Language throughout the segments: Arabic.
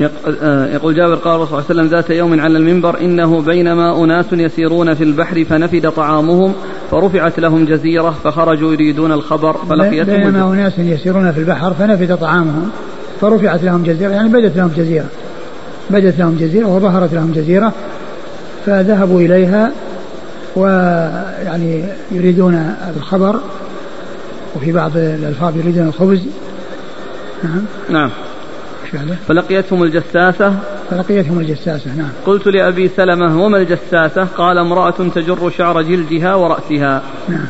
يقول جابر قال الرسول صلى الله عليه وسلم ذات يوم على المنبر إنه بينما أناس يسيرون في البحر فنفد طعامهم فرفعت لهم جزيرة فخرجوا يريدون الخبر فلقيتهم بينما أناس يسيرون في البحر فنفد طعامهم فرفعت لهم جزيرة يعني بدت لهم جزيرة. بدت لهم جزيرة وظهرت لهم جزيرة فذهبوا إليها ويعني يريدون الخبر وفي بعض الألفاظ يريدون الخبز. نعم. نعم. فلقيتهم الجساسة. فلقيتهم الجساسة نعم. قلت لأبي سلمة وما الجساسة؟ قال امرأة تجر شعر جلدها ورأسها. نعم.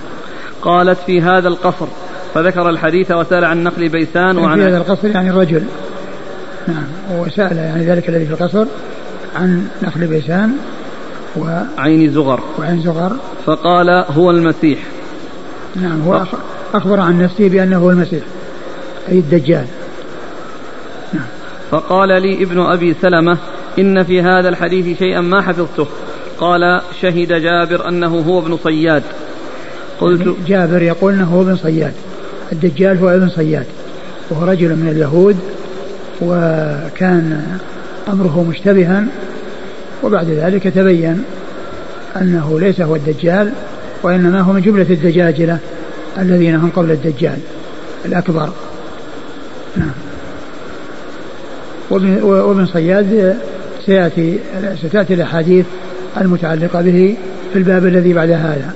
قالت في هذا القصر. فذكر الحديث وسأل عن نقل بيسان وعن في هذا القصر يعني الرجل نعم. وسأل يعني ذلك الذي في القصر عن نخل بيسان وعين زغر. وعين زغر. فقال هو المسيح. نعم. هو أخبر عن نفسه بأنه هو المسيح أي الدجال. فقال لي ابن أبي سلمة إن في هذا الحديث شيئا ما حفظته. قال شهد جابر أنه هو ابن صياد. قلت يعني جابر يقول أنه هو ابن صياد. الدجال هو ابن صياد. وهو رجل من اليهود وكان أمره مشتبها وبعد ذلك تبين أنه ليس هو الدجال وإنما هو من جملة الدجاجلة الذين هم قبل الدجال الأكبر. نعم. وابن, وابن صياد سيأتي ستأتي الأحاديث المتعلقة به في الباب الذي بعد هذا.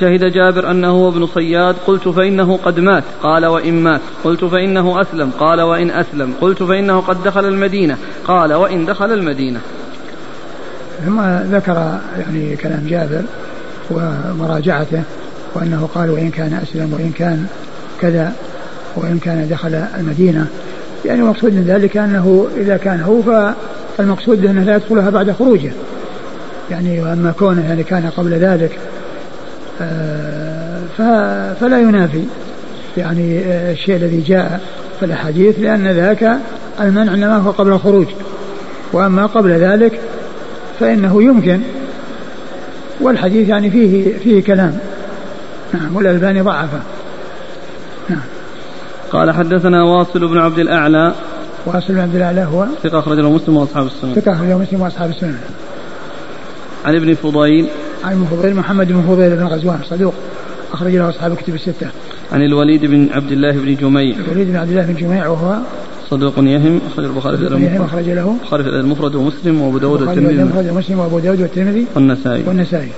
شهد جابر أنه هو ابن صياد قلت فإنه قد مات قال وإن مات قلت فإنه أسلم قال وإن أسلم قلت فإنه قد دخل المدينة قال وإن دخل المدينة. ثم ذكر يعني كلام جابر ومراجعته وأنه قال وإن كان أسلم وإن كان كذا. وإن كان دخل المدينة. يعني مقصود من ذلك أنه إذا كان هو فالمقصود أنه لا يدخلها بعد خروجه. يعني وأما كونه يعني كان قبل ذلك آه، فلا ينافي. يعني آه، الشيء الذي جاء في الأحاديث لأن ذاك المنع إنما هو قبل الخروج. وأما قبل ذلك فإنه يمكن. والحديث يعني فيه فيه كلام. نعم والألباني ضعفه. نعم. قال حدثنا واصل بن عبد الأعلى واصل بن عبد الأعلى هو ثقة أخرجه مسلم وأصحاب السنن ثقة أخرجه مسلم وأصحاب السنن عن ابن فضيل عن ابن فضيل محمد بن فضيل بن غزوان صدوق أخرج له أصحاب الكتب الستة. عن الوليد بن عبد الله بن جميع. الوليد بن عبد الله بن جميع وهو صدوق يهم أخرج البخاري في المفرد. أخرج له البخاري في المفرد ومسلم وأبو داود والترمذي. المفرد ومسلم وأبو داود والترمذي. والنسائي. والنسائي.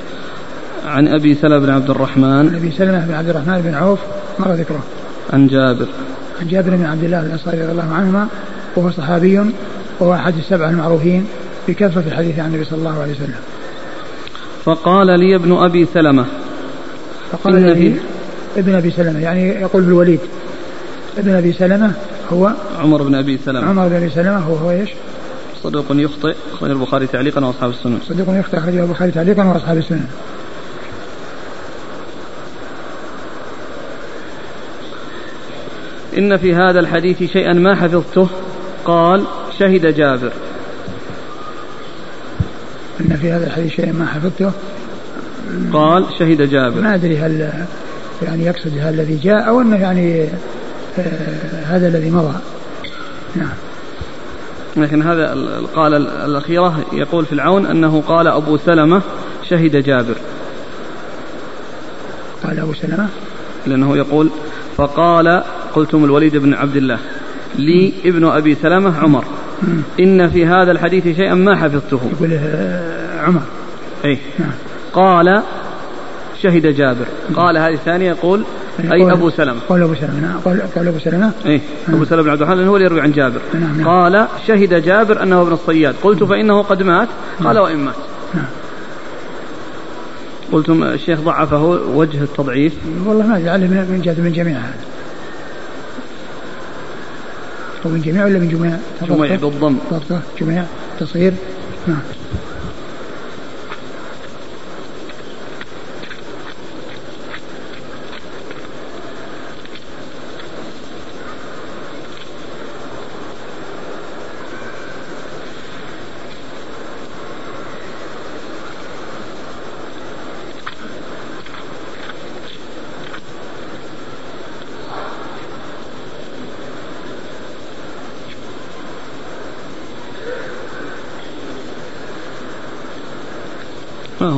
عن أبي سلمة بن عبد الرحمن. عن أبي سلمة بن عبد الرحمن بن عوف مر ذكره. عن جابر. عن جابر بن عبد الله الأنصاري رضي الله عنهما وهو صحابي وهو أحد السبعة المعروفين بكثرة الحديث عن النبي صلى الله عليه وسلم. فقال لي ابن أبي سلمة. فقال لي ابن أبي سلمة يعني يقول بالوليد ابن أبي سلمة هو عمر بن أبي سلمة. عمر بن أبي سلمة هو هو إيش؟ صدوق يخطئ أخرج البخاري تعليقا وأصحاب السنن. صدوق يخطئ أخرجه البخاري تعليقا وأصحاب السنن. إن في هذا الحديث شيئا ما حفظته. قال شهد جابر. أن في هذا الحديث شيء ما حفظته. قال شهد جابر. ما أدري هل يعني يقصد هذا الذي جاء أو أنه يعني آه هذا الذي مضى. نعم. لكن هذا قال الأخيرة. يقول في العون أنه قال أبو سلمة شهد جابر. قال أبو سلمة؟ لأنه يقول فقال قلتم الوليد بن عبد الله. لي ابن أبي سلمة عمر. إن في هذا الحديث شيئا ما حفظته. يقول آه، عمر. أي نعم. قال شهد جابر. قال هذه الثانية يقول أي أبو سلمة. قال أبو سلمة نعم. قال, قال أبو سلمة إيه. أبو سلمة بن عبد الرحمن هو اللي يروي عن جابر. نعم نعم. قال شهد جابر أنه ابن الصياد. قلت فإنه قد مات. قال وإن مات. نعم. قلتم الشيخ ضعفه وجه التضعيف. والله ما لعله من من جميع هذا. من جميع ولا من جميع؟ جميع بالضم. جميع. تصغير؟ نعم.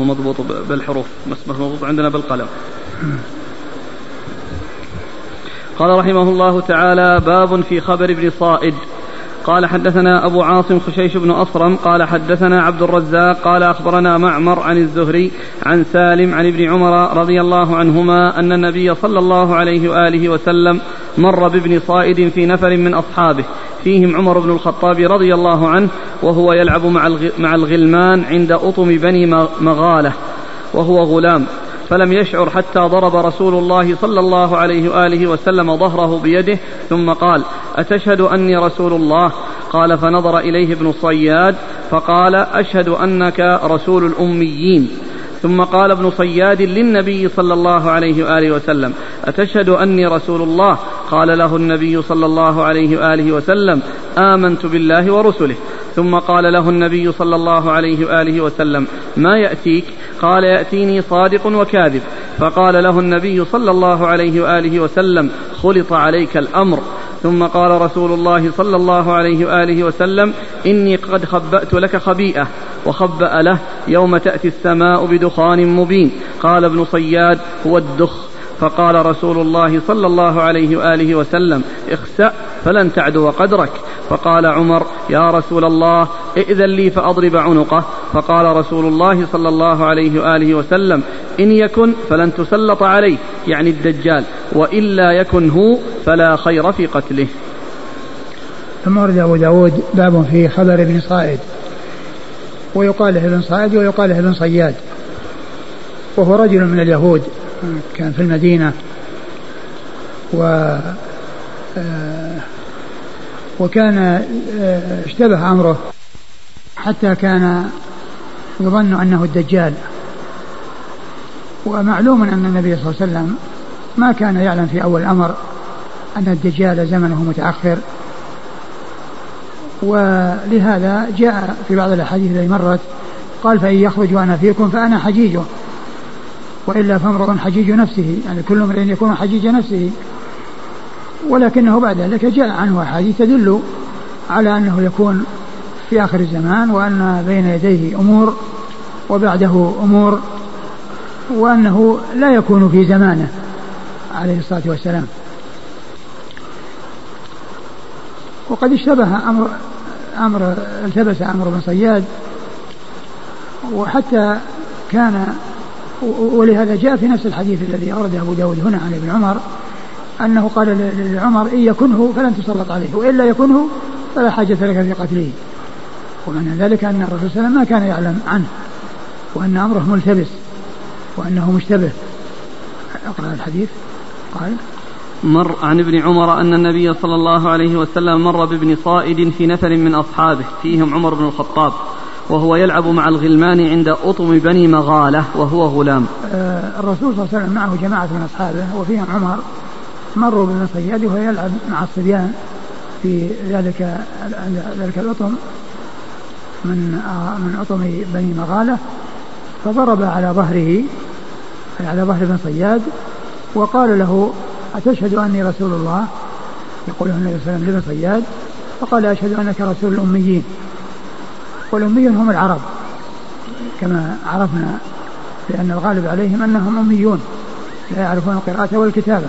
مضبوط بالحروف بس مضبوط عندنا بالقلم. قال رحمه الله تعالى باب في خبر ابن صائد. قال حدثنا أبو عاصم خشيش بن أصرم قال حدثنا عبد الرزاق قال أخبرنا معمر عن الزهري عن سالم عن ابن عمر رضي الله عنهما أن النبي صلى الله عليه وآله وسلم مر بابن صائد في نفر من أصحابه. فيهم عمر بن الخطاب رضي الله عنه وهو يلعب مع الغلمان عند أطم بني مغالة وهو غلام. فلم يشعر حتى ضرب رسول الله صلى الله عليه وآله وسلم ظهره بيده ثم قال أتشهد أني رسول الله؟ قال فنظر إليه ابن صياد فقال أشهد أنك رسول الأميين. ثم قال ابن صياد للنبي صلى الله عليه وآله وسلم أتشهد أني رسول الله؟ قال له النبي صلى الله عليه وآله وسلم آمنت بالله ورسله. ثم قال له النبي صلى الله عليه وآله وسلم ما يأتيك؟ قال يأتيني صادق وكاذب. فقال له النبي صلى الله عليه وآله وسلم خلط عليك الأمر. ثم قال رسول الله صلى الله عليه وآله وسلم إني قد خبأت لك خبيئة وخبأ له يوم تأتي السماء بدخان مبين. قال ابن صياد هو الدخ. فقال رسول الله صلى الله عليه وآله وسلم اخسأ فلن تعدو قدرك. فقال عمر يا رسول الله ائذن لي فأضرب عنقه. فقال رسول الله صلى الله عليه وآله وسلم إن يكن فلن تسلط عليه. يعني الدجال وإلا يكن هو فلا خير في قتله. ثم ورد أبو داود باب في خبر ابن صائد ويقال ابن صائد ويقال ابن صياد. وهو رجل من اليهود. كان في المدينة. و آه، وكان آه، اشتبه أمره حتى كان يظن أنه الدجال. ومعلوم أن النبي صلى الله عليه وسلم ما كان يعلم في أول الأمر أن الدجال زمنه متأخر. ولهذا جاء في بعض الأحاديث التي مرت قال فإن يخرج وأنا فيكم فأنا حجيجه. وإلا فامرؤ حجيج نفسه يعني كل امرئ يكون حجيج نفسه. ولكنه بعد ذلك جاء عنه أحاديث تدل على أنه يكون في آخر الزمان وأن بين يديه أمور وبعده أمور وأنه لا يكون في زمانه عليه الصلاة والسلام. وقد اشتبه أمر أمر التبس أمر بن صياد وحتى كان ولهذا جاء في نفس الحديث الذي أورده أبو داود هنا عن ابن عمر أنه قال لعمر إن يكنه فلن تسلط عليه وإلا يكنه فلا حاجة لك في قتله. ومعنى ذلك أن الرسول صلى الله عليه وسلم ما كان يعلم عنه وأن أمره ملتبس وأنه مشتبه. أقرأ الحديث. قال مر عن ابن عمر أن النبي صلى الله عليه وسلم مر بابن صائد في نفر من أصحابه فيهم عمر بن الخطاب. وهو يلعب مع الغلمان عند أطم بني مغالة وهو غلام. آه الرسول صلى الله عليه وسلم معه جماعة من أصحابه وفيهم عمر. مروا صياد وهو يلعب مع الصبيان في ذلك ذلك الأطم من آه من أطم بني مغالة. فضرب على ظهره على ظهر بن صياد وقال له أتشهد أني رسول الله؟ يقول النبي صلى الله عليه وسلم لابن صياد. فقال أشهد أنك رسول الأميين. والأميون هم العرب كما عرفنا لأن الغالب عليهم أنهم أميون لا يعرفون القراءة والكتابة.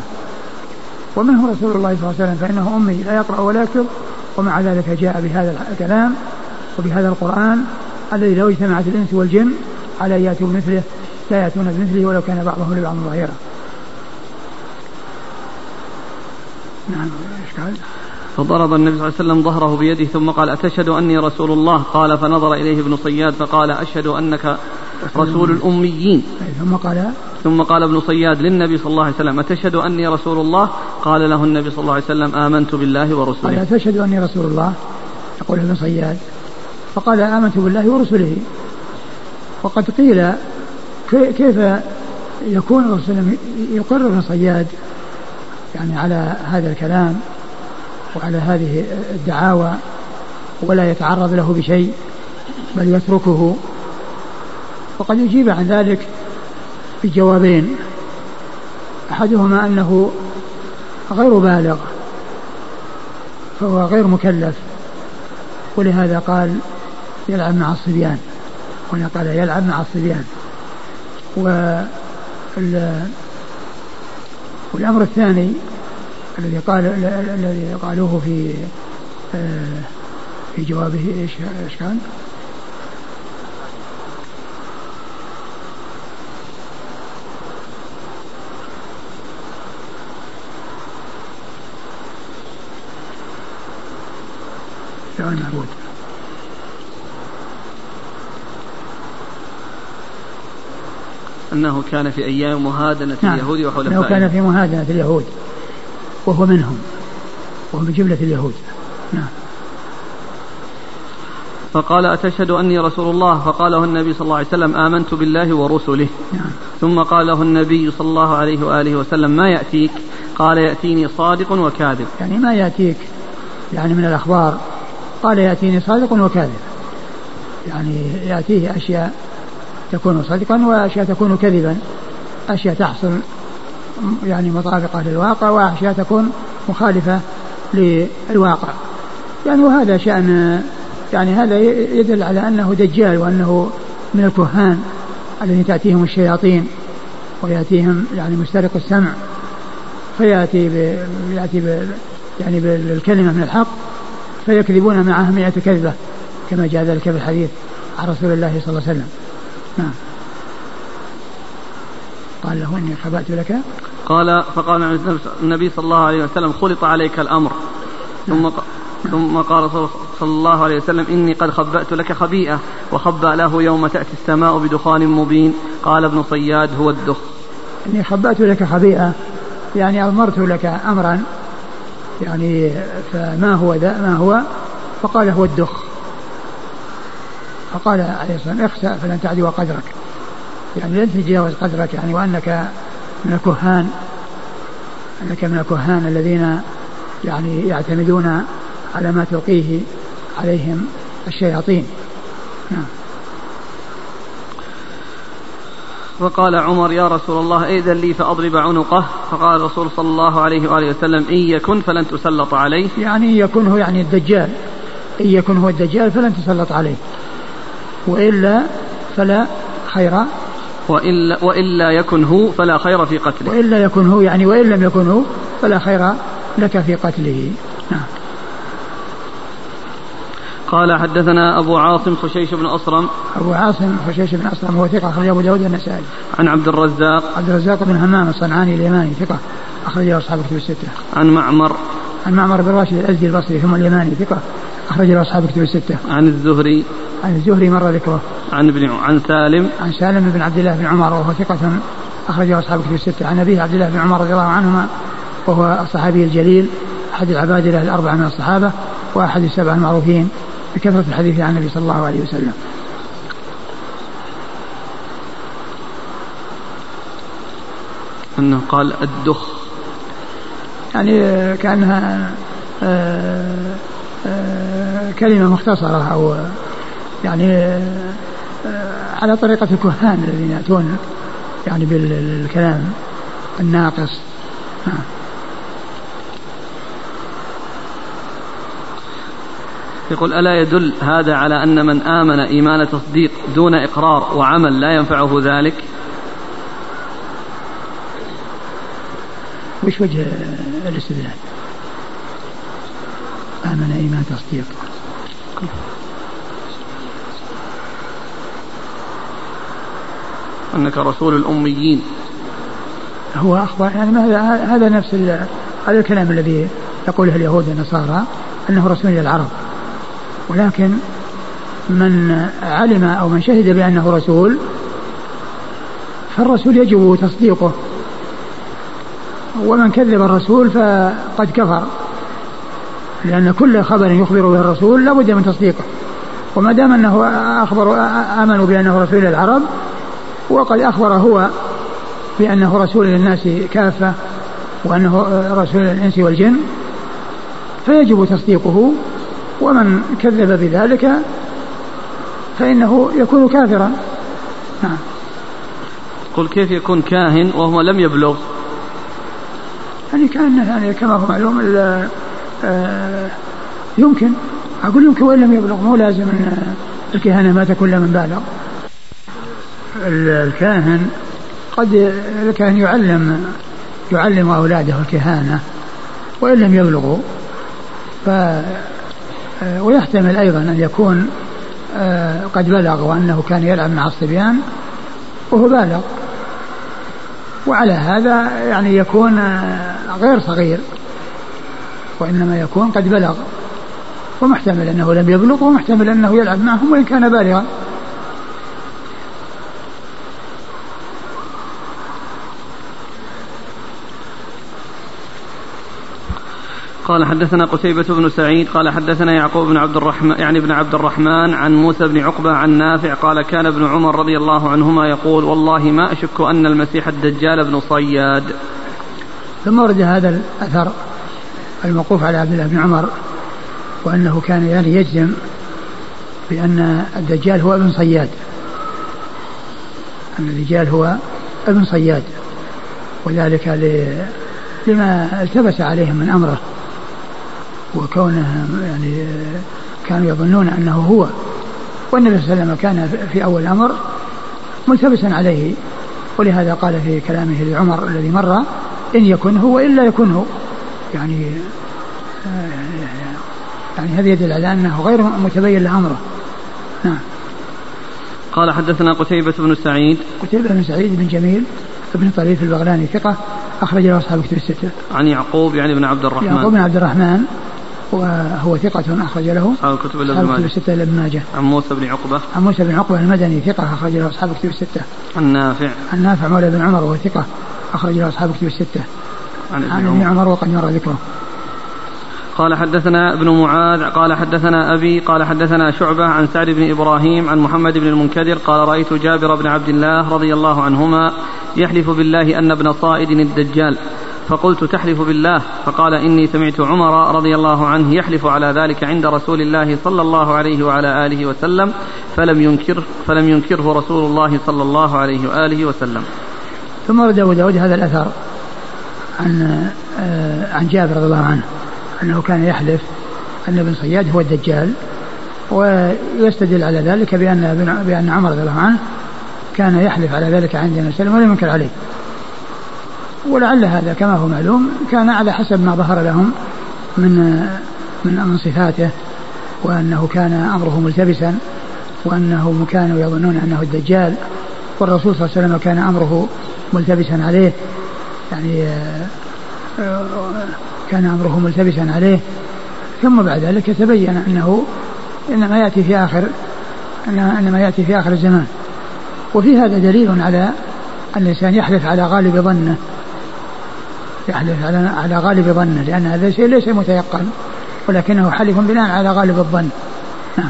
ومنه رسول الله صلى الله عليه وسلم فإنه أمي لا يقرأ ولا يكتب ومع ذلك جاء بهذا الكلام وبهذا القرآن الذي لو اجتمعت الإنس والجن على يأتوا بمثله لا يأتون بمثله ولو كان بعضهم لبعض ظهيرا نعم إشكال فضرب النبي صلى الله عليه وسلم ظهره بيده ثم قال أتشهد أني رسول الله؟ قال فنظر إليه ابن صياد فقال أشهد أنك رسول الأميين. ثم قال ثم قال ابن صياد للنبي صلى الله عليه وسلم أتشهد أني رسول الله؟ قال له النبي صلى الله عليه وسلم آمنت بالله ورسله. قال أتشهد أني رسول الله؟ يقول ابن صياد. فقال آمنت بالله ورسله. وقد قيل كيف يكون الرسول يقر ابن صياد يعني على هذا الكلام؟ وعلى هذه الدعاوى ولا يتعرض له بشيء بل يتركه. وقد يجيب عن ذلك بجوابين. أحدهما أنه غير بالغ فهو غير مكلف. ولهذا قال يلعب مع الصبيان. هنا قال يلعب مع الصبيان. والأمر الثاني الذي قال الذي قالوه في آه، في جوابه إيش إيش كان؟ فعل معبود أنه كان في أيام مهادنة نعم. اليهود وحلفائهم أنه كان في مهادنة اليهود وهو منهم وهو من جملة اليهود. نعم. فقال أتشهد أني رسول الله؟ فقاله النبي صلى الله عليه وسلم آمنت بالله ورسله. نعم. ثم قال له النبي صلى الله عليه وآله وسلم ما يأتيك؟ قال يأتيني صادق وكاذب. يعني ما يأتيك؟ يعني من الأخبار قال يأتيني صادق وكاذب. يعني يأتيه أشياء تكون صدقا وأشياء تكون كذبا أشياء تحصل يعني مطابقة للواقع وأشياء تكون مخالفة للواقع. يعني وهذا شأن يعني هذا يدل على أنه دجال وأنه من الكهان الذين تأتيهم الشياطين ويأتيهم يعني مسترق السمع فيأتي ب... يأتي ب... يعني بالكلمة من الحق فيكذبون معها مئة كذبة كما جاء ذلك في الحديث عن رسول الله صلى الله عليه وسلم. نعم. قال له إني خبأت لك قال فقال النبي صلى الله عليه وسلم خلط عليك الأمر. ثم. ثم قال صلى الله عليه وسلم إني قد خبأت لك خبيئة وخبأ له يوم تأتي السماء بدخان مبين. قال ابن صياد هو الدخ. إني خبأت لك خبيئة يعني أمرت لك أمرا يعني فما هو ذا ما هو؟ فقال هو الدخ. فقال عليه الصلاة والسلام اخسأ فلن تعدو قدرك. يعني لن تتجاوز قدرك يعني وأنك من الكهان أنك من الكهان الذين يعني يعتمدون على ما تلقيه عليهم الشياطين. نعم. فقال عمر يا رسول الله ائذن لي فأضرب عنقه. فقال الرسول صلى الله عليه وآله وسلم إن يكن فلن تسلط عليه. يعني إن يكن هو يعني الدجال. إن يكن هو الدجال فلن تسلط عليه وإلا فلا خير وإلا, وإلا يكن هو فلا خير في قتله. وإلا يكن هو يعني وإن لم يكن هو فلا خير لك في قتله. نعم. قال حدثنا أبو عاصم خشيش بن أصرم. أبو عاصم خشيش بن أصرم هو ثقة أخرج أبو داود النسائي عن عبد الرزاق. عبد الرزاق بن همام الصنعاني اليماني ثقة أخرج له أصحاب كتب الستة. عن معمر. عن معمر بن راشد الأزدي البصري ثم اليماني ثقة أخرج له أصحاب كتب الستة. عن الزهري. عن الزهري مر ذكره. عن ابن عن سالم. عن سالم بن عبد الله بن عمر وهو ثقة أخرجه أصحاب كتب الستة. عن أبيه عبد الله بن عمر رضي الله عنهما وهو الصحابي الجليل أحد العبادلة الأربعة من الصحابة وأحد السبعة المعروفين بكثرة الحديث عن النبي صلى الله عليه وسلم. أنه قال الدخ. يعني كأنها آه، آه، كلمة مختصرة أو يعني آه، على طريقة الكهان الذين يأتون يعني بالكلام الناقص. يقول ألا يدل هذا على أن من آمن إيمان تصديق دون إقرار وعمل لا ينفعه ذلك؟ وش وجه الاستدلال؟ آمن إيمان تصديق. أنك رسول الأميين. هو أخبر يعني هذا نفس هذا الكلام الذي يقوله اليهود والنصارى أنه رسول للعرب ولكن من علم أو من شهد بأنه رسول فالرسول يجب تصديقه. ومن كذب الرسول فقد كفر. لأن كل خبر يخبر به الرسول لابد من تصديقه. وما دام أنه أخبر آمنوا بأنه رسول للعرب وقد أخبر هو بأنه رسول للناس كافة وأنه رسول للإنس والجن فيجب تصديقه ومن كذب بذلك فإنه يكون كافرا. نعم. قل كيف يكون كاهن وهو لم يبلغ؟ يعني كان يعني كما هو معلوم آه، يمكن. أقول يمكن وإن لم يبلغ مو لازم أن الكهنة ما تكون من بالغ. الكاهن قد كان يعلم يعلم أولاده الكهانة وإن لم يبلغوا ف ويحتمل أيضا أن يكون آه، قد بلغ وأنه كان يلعب مع الصبيان وهو بالغ. وعلى هذا يعني يكون آه، غير صغير وإنما يكون قد بلغ ومحتمل أنه لم يبلغ ومحتمل أنه يلعب معهم وإن كان بالغا. قال حدثنا قتيبة بن سعيد قال حدثنا يعقوب بن عبد الرحمن يعني ابن عبد الرحمن عن موسى بن عقبة عن نافع قال كان ابن عمر رضي الله عنهما يقول والله ما أشك أن المسيح الدجال ابن صياد. ثم ورد هذا الأثر الموقوف على عبد الله بن عمر وأنه كان يعني يجزم بأن الدجال هو ابن صياد. أن الدجال هو ابن صياد وذلك لما التبس عليهم من أمره. وكونه يعني كانوا يظنون أنه هو. والنبي صلى الله عليه وسلم كان في أول الأمر ملتبسا عليه. ولهذا قال في كلامه لعمر الذي مر إن يكن هو إلا يكن هو. يعني يعني هذا يدل على أنه غير متبين له امره نعم. قال حدثنا قتيبة بن سعيد. قتيبة بن سعيد بن جميل بن طريف البغلاني ثقة أخرج له أصحاب كتب الستة. عن يعقوب يعني بن عبد الرحمن. يعقوب بن عبد الرحمن. وهو ثقة أخرج له أصحاب الكتب إلا ابن ماجه الستة ابن ماجه. عن موسى بن عقبة. عن موسى بن عقبة المدني ثقة أخرج له أصحاب الكتب الستة. عن نافع عن نافع مولى بن عمر وهو ثقة أخرج له أصحاب الكتب الستة. عن ابن عمر. وقد مر ذكره. قال حدثنا ابن معاذ قال حدثنا أبي قال حدثنا شعبة عن سعد بن إبراهيم عن محمد بن المنكدر قال رأيت جابر بن عبد الله رضي الله عنهما يحلف بالله أن ابن صائد الدجال. فقلت تحلف بالله فقال إني سمعت عمر رضي الله عنه يحلف على ذلك عند رسول الله صلى الله عليه وعلى آله وسلم فلم ينكر فلم ينكره رسول الله صلى الله عليه وآله وسلم. ثم ورد أبو داود هذا الأثر عن آه، عن جابر رضي الله عنه أنه كان يحلف أن ابن صياد هو الدجال ويستدل على ذلك بأن بأن عمر رضي الله عنه كان يحلف على ذلك عند النبي صلى الله عليه وسلم ولم ينكر عليه. ولعل هذا كما هو معلوم كان على حسب ما ظهر لهم من من صفاته وأنه كان أمره ملتبسا وأنه كانوا يظنون أنه الدجال والرسول صلى الله عليه وسلم كان أمره ملتبسا عليه يعني كان أمره ملتبسا عليه. ثم بعد ذلك تبين أنه إنما يأتي في آخر إنما يأتي في آخر الزمان. وفي هذا دليل على أن الإنسان يحلف على غالب ظنه. يحلف على على غالب ظنه لأن هذا الشيء ليس متيقن ولكنه حلف بناء على غالب الظن. نعم.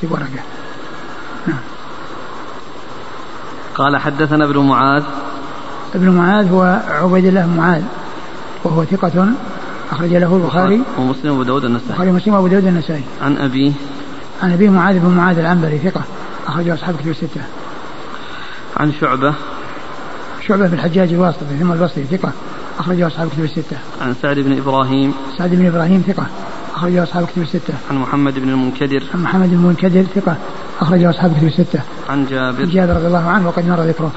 في ورقة؟ نعم. قال حدثنا ابن معاذ. ابن معاذ هو عبيد الله بن معاذ وهو ثقة أخرج له البخاري. ومسلم وأبو داود النسائي. البخاري ومسلم وأبو داود النسائي. عن أبيه. عن أبي معاذ بن معاذ العنبري ثقة أخرجه أصحاب كتب الستة. عن شعبة شعبة بن الحجاج الواسطي ثم البصري ثقة أخرجه أصحاب كتب الستة. عن سعد بن إبراهيم سعد بن إبراهيم ثقة أخرجه أصحاب كتب الستة. عن محمد بن المنكدر عن محمد بن المنكدر ثقة أخرجه أصحاب كتب الستة. عن جابر جابر رضي الله عنه وقد مر ذكره.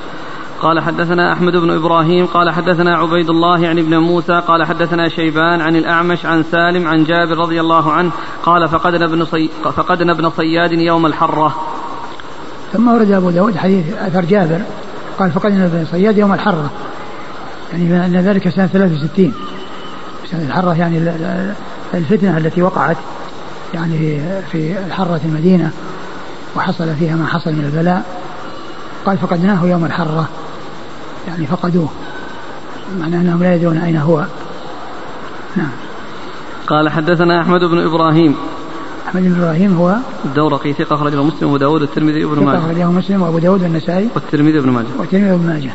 قال حدثنا أحمد بن إبراهيم قال حدثنا عبيد الله يعني ابن موسى قال حدثنا شيبان عن الأعمش عن سالم عن جابر رضي الله عنه قال فقدنا ابن, صي... فقدنا ابن صياد يوم الحرة ثم ورد أبو داود حديث أثر جابر قال فقدنا بن صياد يوم الحرة. يعني أن ذلك سنة 63 سنة الحرة يعني الفتنة التي وقعت يعني في الحرة المدينة وحصل فيها ما حصل من البلاء. قال فقدناه يوم الحرة. يعني فقدوه. معنى أنهم لا يدرون أين هو. نعم. قال حدثنا أحمد بن إبراهيم أحمد بن إبراهيم هو الدورقي ثقة أخرجه مسلم وأبو داود والترمذي وابن ماجه. أخرجه مسلم وأبو داود والنسائي. والترمذي وابن ماجه. والترمذي وابن ماجه.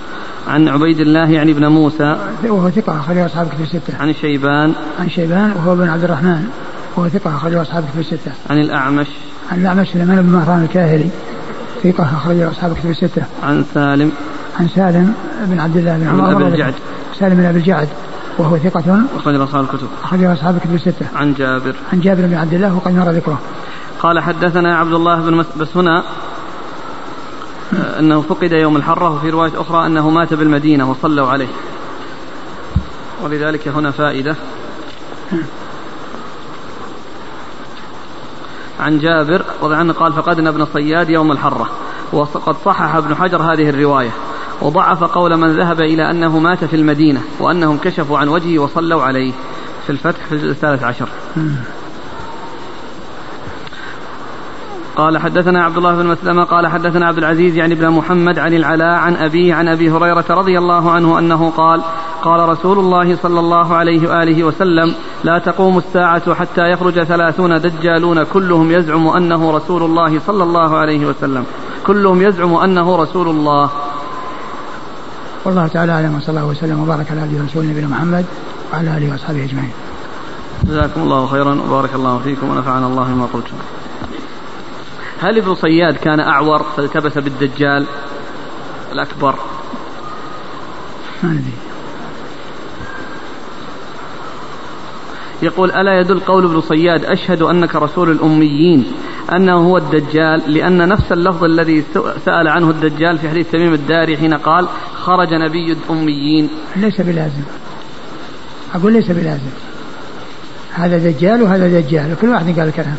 عن عبيد الله يعني ابن موسى. وهو ثقة أخرجه أصحاب كتب الستة. عن شيبان. عن شيبان وهو ابن عبد الرحمن. وهو ثقة أخرجه أصحاب كتب الستة. عن الأعمش. عن الأعمش سليمان بن مهران الكاهلي. ثقة أخرجه أصحاب كتب الستة. عن سالم. عن سالم بن عبد الله بن عمر. بن الجعد. سالم بن أبي الجعد. وهو ثقة. أخرج أصحاب الكتب. أخرج أصحاب الكتب الستة. عن جابر. عن جابر بن عبد الله وقد مر ذكره. قال حدثنا عبد الله بن مس... بس هنا أنه فقد يوم الحرة وفي رواية أخرى أنه مات بالمدينة وصلوا عليه. ولذلك هنا فائدة. عن جابر رضي عنه قال فقدنا ابن صياد يوم الحرة. وقد صحح ابن حجر هذه الرواية. وضعف قول من ذهب إلى أنه مات في المدينة وأنهم كشفوا عن وجهه وصلوا عليه. في الفتح في الجزء الثالث عشر. قال حدثنا عبد الله بن مسلمة قال حدثنا عبد العزيز يعني ابن محمد عن العلاء عن أبيه عن أبي هريرة رضي الله عنه أنه قال قال رسول الله صلى الله عليه وآله وسلم لا تقوم الساعة حتى يخرج ثلاثون دجالون كلهم يزعم أنه رسول الله صلى الله عليه وسلم. كلهم يزعم أنه رسول الله. والله تعالى أعلم وصلى الله وسلم وبارك على عبده ورسوله نبينا محمد وعلى آله وأصحابه أجمعين. جزاكم الله خيرا وبارك الله فيكم ونفعنا الله بما قلتم. هل ابن صياد كان أعور فالتبس بالدجال الأكبر؟ ما أدري. يقول ألا يدل قول ابن صياد أشهد أنك رسول الأميين. أنه هو الدجال لأن نفس اللفظ الذي سأل عنه الدجال في حديث تميم الداري حين قال خرج نبي الأميين. ليس بلازم. أقول ليس بلازم. هذا دجال وهذا دجال وكل واحد قال الكلام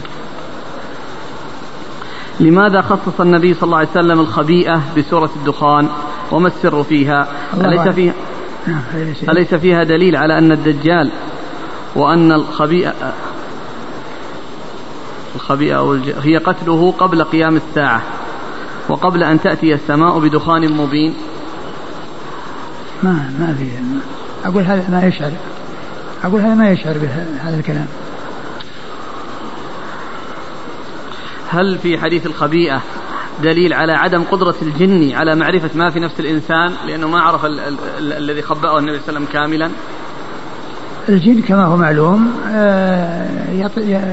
لماذا خصص النبي صلى الله عليه وسلم الخبيئة بسورة الدخان؟ وما السر فيها؟ أليس فيها؟ نعم، أليس فيها دليل على أن الدجال وأن الخبيئة الخبيئة هي قتله قبل قيام الساعة وقبل أن تأتي السماء بدخان مبين. ما ما في أقول هذا ما يشعر أقول هذا ما يشعر بهذا الكلام. هل في حديث الخبيئة دليل على عدم قدرة الجن على معرفة ما في نفس الإنسان؟ لأنه ما عرف الذي خبأه النبي صلى الله عليه وسلم كاملا. الجن كما هو معلوم آه،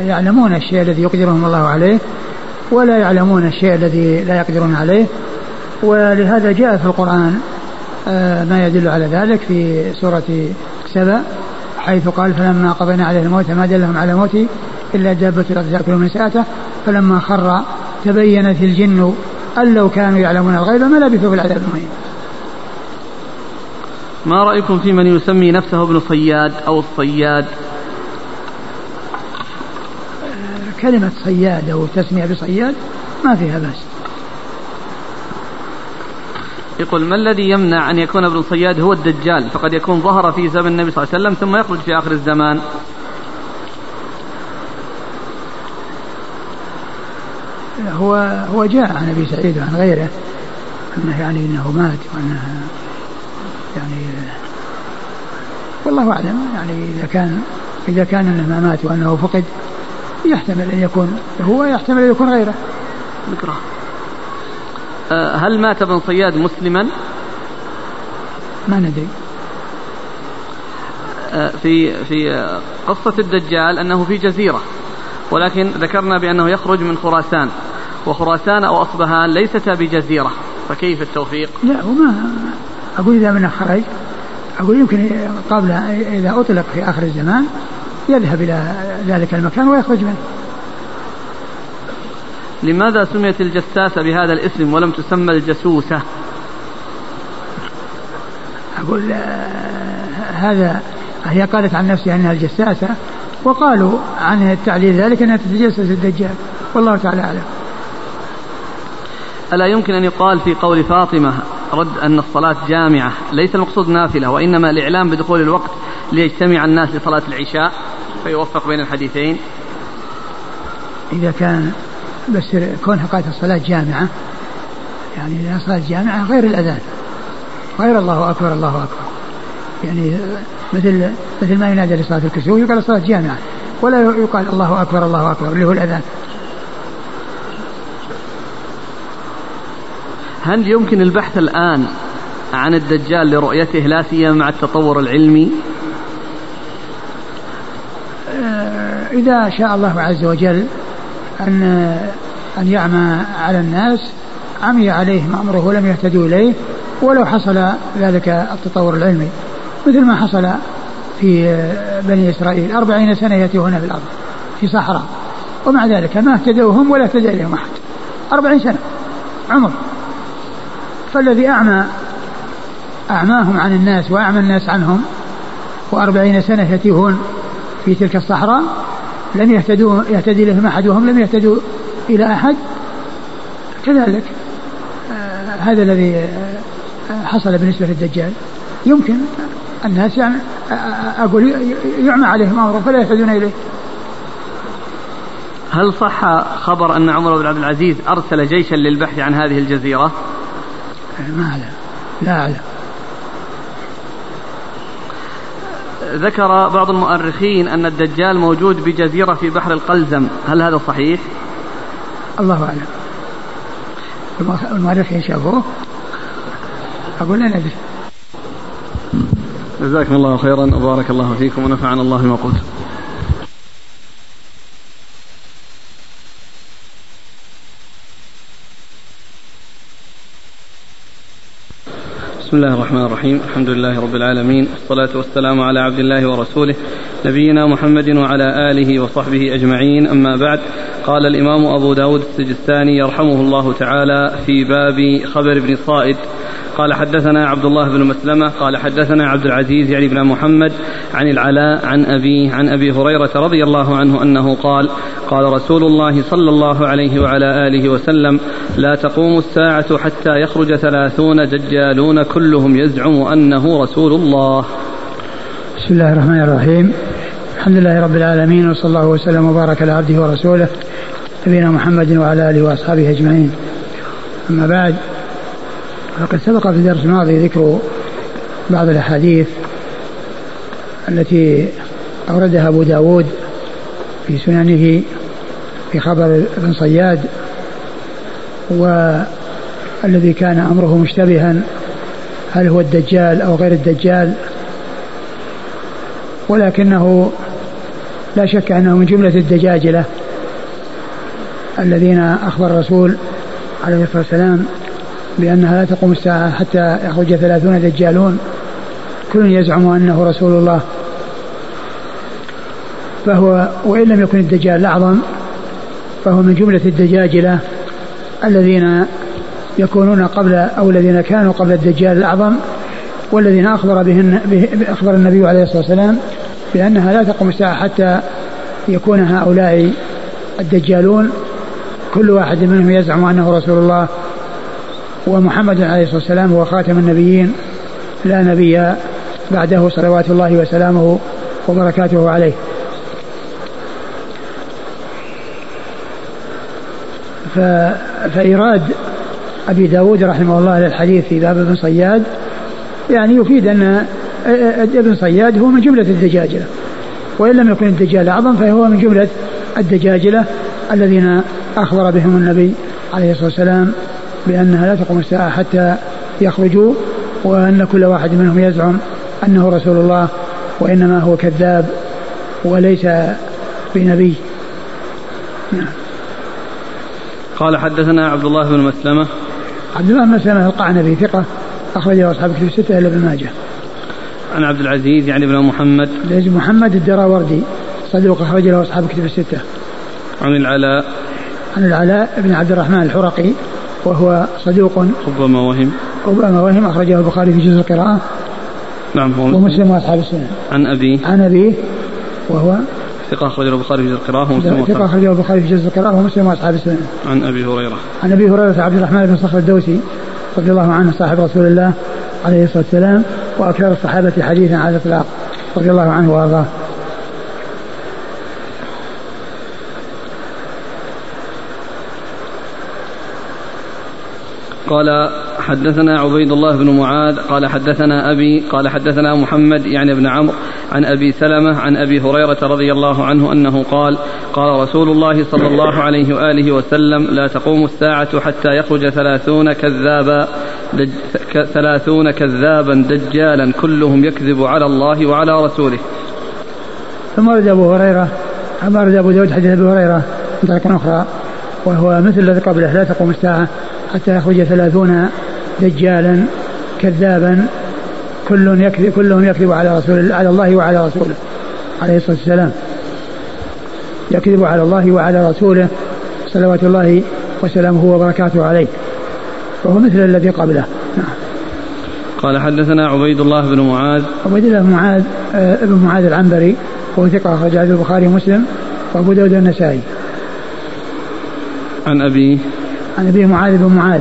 يعلمون الشيء الذي يقدرهم الله عليه ولا يعلمون الشيء الذي لا يقدرون عليه. ولهذا جاء في القرآن آه، ما يدل على ذلك في سورة سبأ حيث قال فلما قضينا عليه الموت ما دلهم على موته إلا دابة الأرض تأكل من ساعته. فلما خر تبينت الجن أن لو كانوا يعلمون الغيب ما لبثوا في العذاب المهين. ما رأيكم في من يسمي نفسه ابن صياد أو الصياد؟ كلمة صياد أو تسمية بصياد ما فيها بأس. يقول ما الذي يمنع أن يكون ابن صياد هو الدجال؟ فقد يكون ظهر في زمن النبي صلى الله عليه وسلم ثم يخرج في آخر الزمان. هو هو جاء عن أبي سعيد وعن غيره أنه يعني إنه مات وأنه يعني والله أعلم. يعني إذا كان إذا كان أنه ما مات وأنه فقد يحتمل أن يكون هو يحتمل أن يكون غيره. نكرة. أه، هل مات ابن صياد مسلما؟ ما ندري. أه، في في قصة الدجال أنه في جزيرة ولكن ذكرنا بأنه يخرج من خراسان وخراسان أو أصبهان ليستا بجزيرة. فكيف التوفيق؟ لا وما أقول إذا من خرج أقول يمكن قبل إذا أطلق في آخر الزمان يذهب إلى ذلك المكان ويخرج منه. لماذا سميت الجساسة بهذا الاسم ولم تسمى الجسوسة؟ أقول آه، هذا هي قالت عن نفسها أنها الجساسة وقالوا عن التعليل ذلك أنها تتجسس الدجال والله تعالى أعلم. ألا يمكن أن يقال في قول فاطمة رد أن الصلاة جامعة ليس المقصود نافلة وإنما الإعلام بدخول الوقت ليجتمع الناس لصلاة العشاء فيوفق بين الحديثين. إذا كان بس كونها قالت الصلاة جامعة يعني الصلاة جامعة غير الأذان غير الله أكبر الله أكبر. يعني مثل مثل ما ينادى لصلاة الكسوف يقال الصلاة جامعة ولا يقال الله أكبر الله أكبر اللي هو الأذان. هل يمكن البحث الآن عن الدجال لرؤيته لا سيما مع التطور العلمي؟ آه، إذا شاء الله عز وجل أن أن يعمى على الناس عمي عليهم أمره ولم يهتدوا إليه ولو حصل ذلك التطور العلمي. مثل ما حصل في بني إسرائيل. أربعين سنة يتيهون في الأرض في صحراء. ومع ذلك ما اهتدوا هم ولا اهتدى إليهم أحد. أربعين سنة عمر. فالذي أعمى أعماهم عن الناس وأعمى الناس عنهم وأربعين سنة يتيهون في تلك الصحراء لم يهتدوا يهتدي إليهم أحد وهم لم يهتدوا إلى أحد كذلك آه هذا الذي آه حصل بالنسبة للدجال يمكن الناس يعني أقول يعمى عليهم أمره فلا يهتدون إليه هل صح خبر أن عمر بن عبد العزيز أرسل جيشا للبحث عن هذه الجزيرة؟ ما أعلم لا أعلم ذكر بعض المؤرخين أن الدجال موجود بجزيرة في بحر القلزم. هل هذا صحيح؟ الله أعلم. المؤرخين شافوه أقول لا ندري. جزاكم الله خيرا. وبارك الله فيكم ونفعنا الله بما قلت. بسم الله الرحمن الرحيم. الحمد لله رب العالمين. والصلاة والسلام على عبد الله ورسوله نبينا محمد وعلى آله وصحبه أجمعين. أما بعد قال الإمام أبو داود السجستاني يرحمه الله تعالى في باب خبر ابن صائد. قال حدثنا عبد الله بن مسلمة قال حدثنا عبد العزيز يعني بن محمد عن العلاء عن أبيه عن أبي هريرة رضي الله عنه أنه قال قال رسول الله صلى الله عليه وعلى آله وسلم لا تقوم الساعة حتى يخرج ثلاثون دجالون كلهم يزعم أنه رسول الله. بسم الله الرحمن الرحيم. الحمد لله رب العالمين وصلى الله وسلم وبارك على عبده ورسوله نبينا محمد وعلى آله وأصحابه أجمعين. أما بعد فقد سبق في الدرس الماضي ذكر بعض الأحاديث التي أوردها أبو داود في سننه في خبر ابن صياد والذي كان أمره مشتبها هل هو الدجال أو غير الدجال ولكنه لا شك أنه من جملة الدجاجلة الذين أخبر الرسول عليه الصلاة والسلام بأنها لا تقوم الساعة حتى يخرج ثلاثون دجالون. كل يزعم أنه رسول الله. فهو وإن لم يكن الدجال الاعظم فهو من جملة الدجاجلة الذين يكونون قبل أو الذين كانوا قبل الدجال الأعظم والذين أخبر بهن أخبر النبي عليه الصلاة والسلام بأنها لا تقوم الساعة حتى يكون هؤلاء الدجالون. كل واحد منهم يزعم أنه رسول الله. ومحمد عليه الصلاة والسلام هو خاتم النبيين. لا نبي بعده صلوات الله وسلامه وبركاته عليه. فإيراد أبي داود رحمه الله للحديث في باب ابن صياد يعني يفيد أن ابن صياد هو من جملة الدجاجلة. وإن لم يكن الدجال أعظم فهو من جملة الدجاجلة الذين أخبر بهم النبي عليه الصلاة والسلام بأنها لا تقوم الساعة حتى يخرجوا وأن كل واحد منهم يزعم أنه رسول الله وإنما هو كذاب وليس بنبي. نعم. قال حدثنا عبد الله بن مسلمة. عبد الله بن مسلمة القعنبي ثقة أخرجه أصحاب كتب الستة إلا ابن ماجه. عن عبد العزيز يعني بن محمد. بن محمد الدراوردي صدوق أخرج له أصحاب كتب الستة. عن العلاء. عن العلاء بن عبد الرحمن الحرقي وهو صدوق. ربما وهم. ربما وهم. أخرجه البخاري في جزء القراءة. نعم هو ومسلم وأصحاب السنة. عن أبيه عن أبيه وهو ثقة أخرجه البخاري في جزء القراءة ومسلم ثقة أخرجه البخاري في جزء القراءة ومسلم وأصحاب السنة. عن أبي هريرة. عن أبي هريرة عبد الرحمن بن صخر الدوسي رضي الله عنه صاحب رسول الله عليه الصلاة والسلام وأكثر الصحابة حديثا على الإطلاق رضي الله عنه وأرضاه. قال حدثنا عبيد الله بن معاذ قال حدثنا أبي قال حدثنا محمد يعني ابن عمرو عن أبي سلمة عن أبي هريرة رضي الله عنه أنه قال قال رسول الله صلى الله عليه وآله وسلم لا تقوم الساعة حتى يخرج ثلاثون كذابا ثلاثون كذابا دجالا كلهم يكذب على الله وعلى رسوله. ثم ورد أبو هريرة ثم ورد أبو داود حديث أبي هريرة من أخرى وهو مثل الذي قبله لا تقوم الساعة حتى يخرج ثلاثون دجالا كذابا كل يكذب كلهم يكذب على رسول على الله وعلى رسوله عليه الصلاة والسلام. يكذب على الله وعلى رسوله صلوات الله وسلامه وبركاته عليه. وهو مثل الذي قبله. نعم قال حدثنا عبيد الله بن معاذ. عبيد الله بن معاذ آه، ابن معاذ العنبري وهو ثقة أخرج البخاري ومسلم وأبو داود والنسائي. عن أبيه. عن أبي معاذ بن معاذ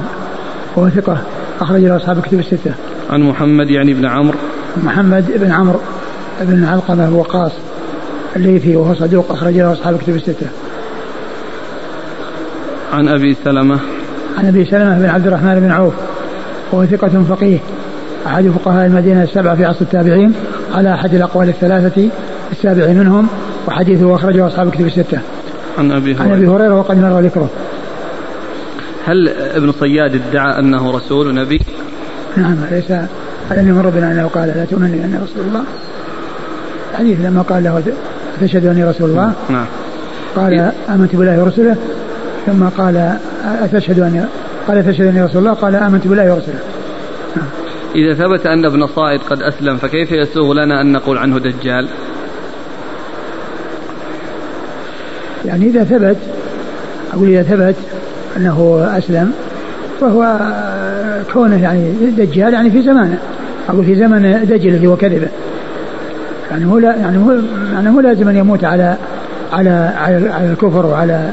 وهو ثقة أخرج له أصحاب الكتب الستة. عن محمد يعني بن عمرو. محمد بن عمرو بن علقمة الوقاص الليثي وهو صدوق أخرج له أصحاب الكتب الستة. عن أبي سلمة. عن أبي سلمة بن عبد الرحمن بن عوف وهو ثقة فقيه أحد فقهاء المدينة السبعة في عصر التابعين على أحد الأقوال الثلاثة السابع منهم وحديثه أخرجه أصحاب الكتب الستة. عن أبي هريرة عن أبي هريرة وقد مر ذكره. هل ابن صياد ادعى أنه رسول ونبي نعم ليس. ألم يمر بنا أنه قال لا تؤمن أن رسول الله. الحديث لما قال له أتشهد أني رسول الله؟ نعم. قال آمنت بالله ورسله. ثم قال أتشهد أني قال أتشهد أني رسول الله؟ قال آمنت بالله ورسله. نعم. إذا ثبت أن ابن صائد قد أسلم فكيف يسوغ لنا أن نقول عنه دجال؟ يعني إذا ثبت أقول إذا ثبت أنه أسلم فهو كونه يعني دجال يعني في زمانه. أقول في زمن دجل اللي هو كذبه. يعني هو لا يعني هو يعني هو لازم أن يموت على على على, على الكفر وعلى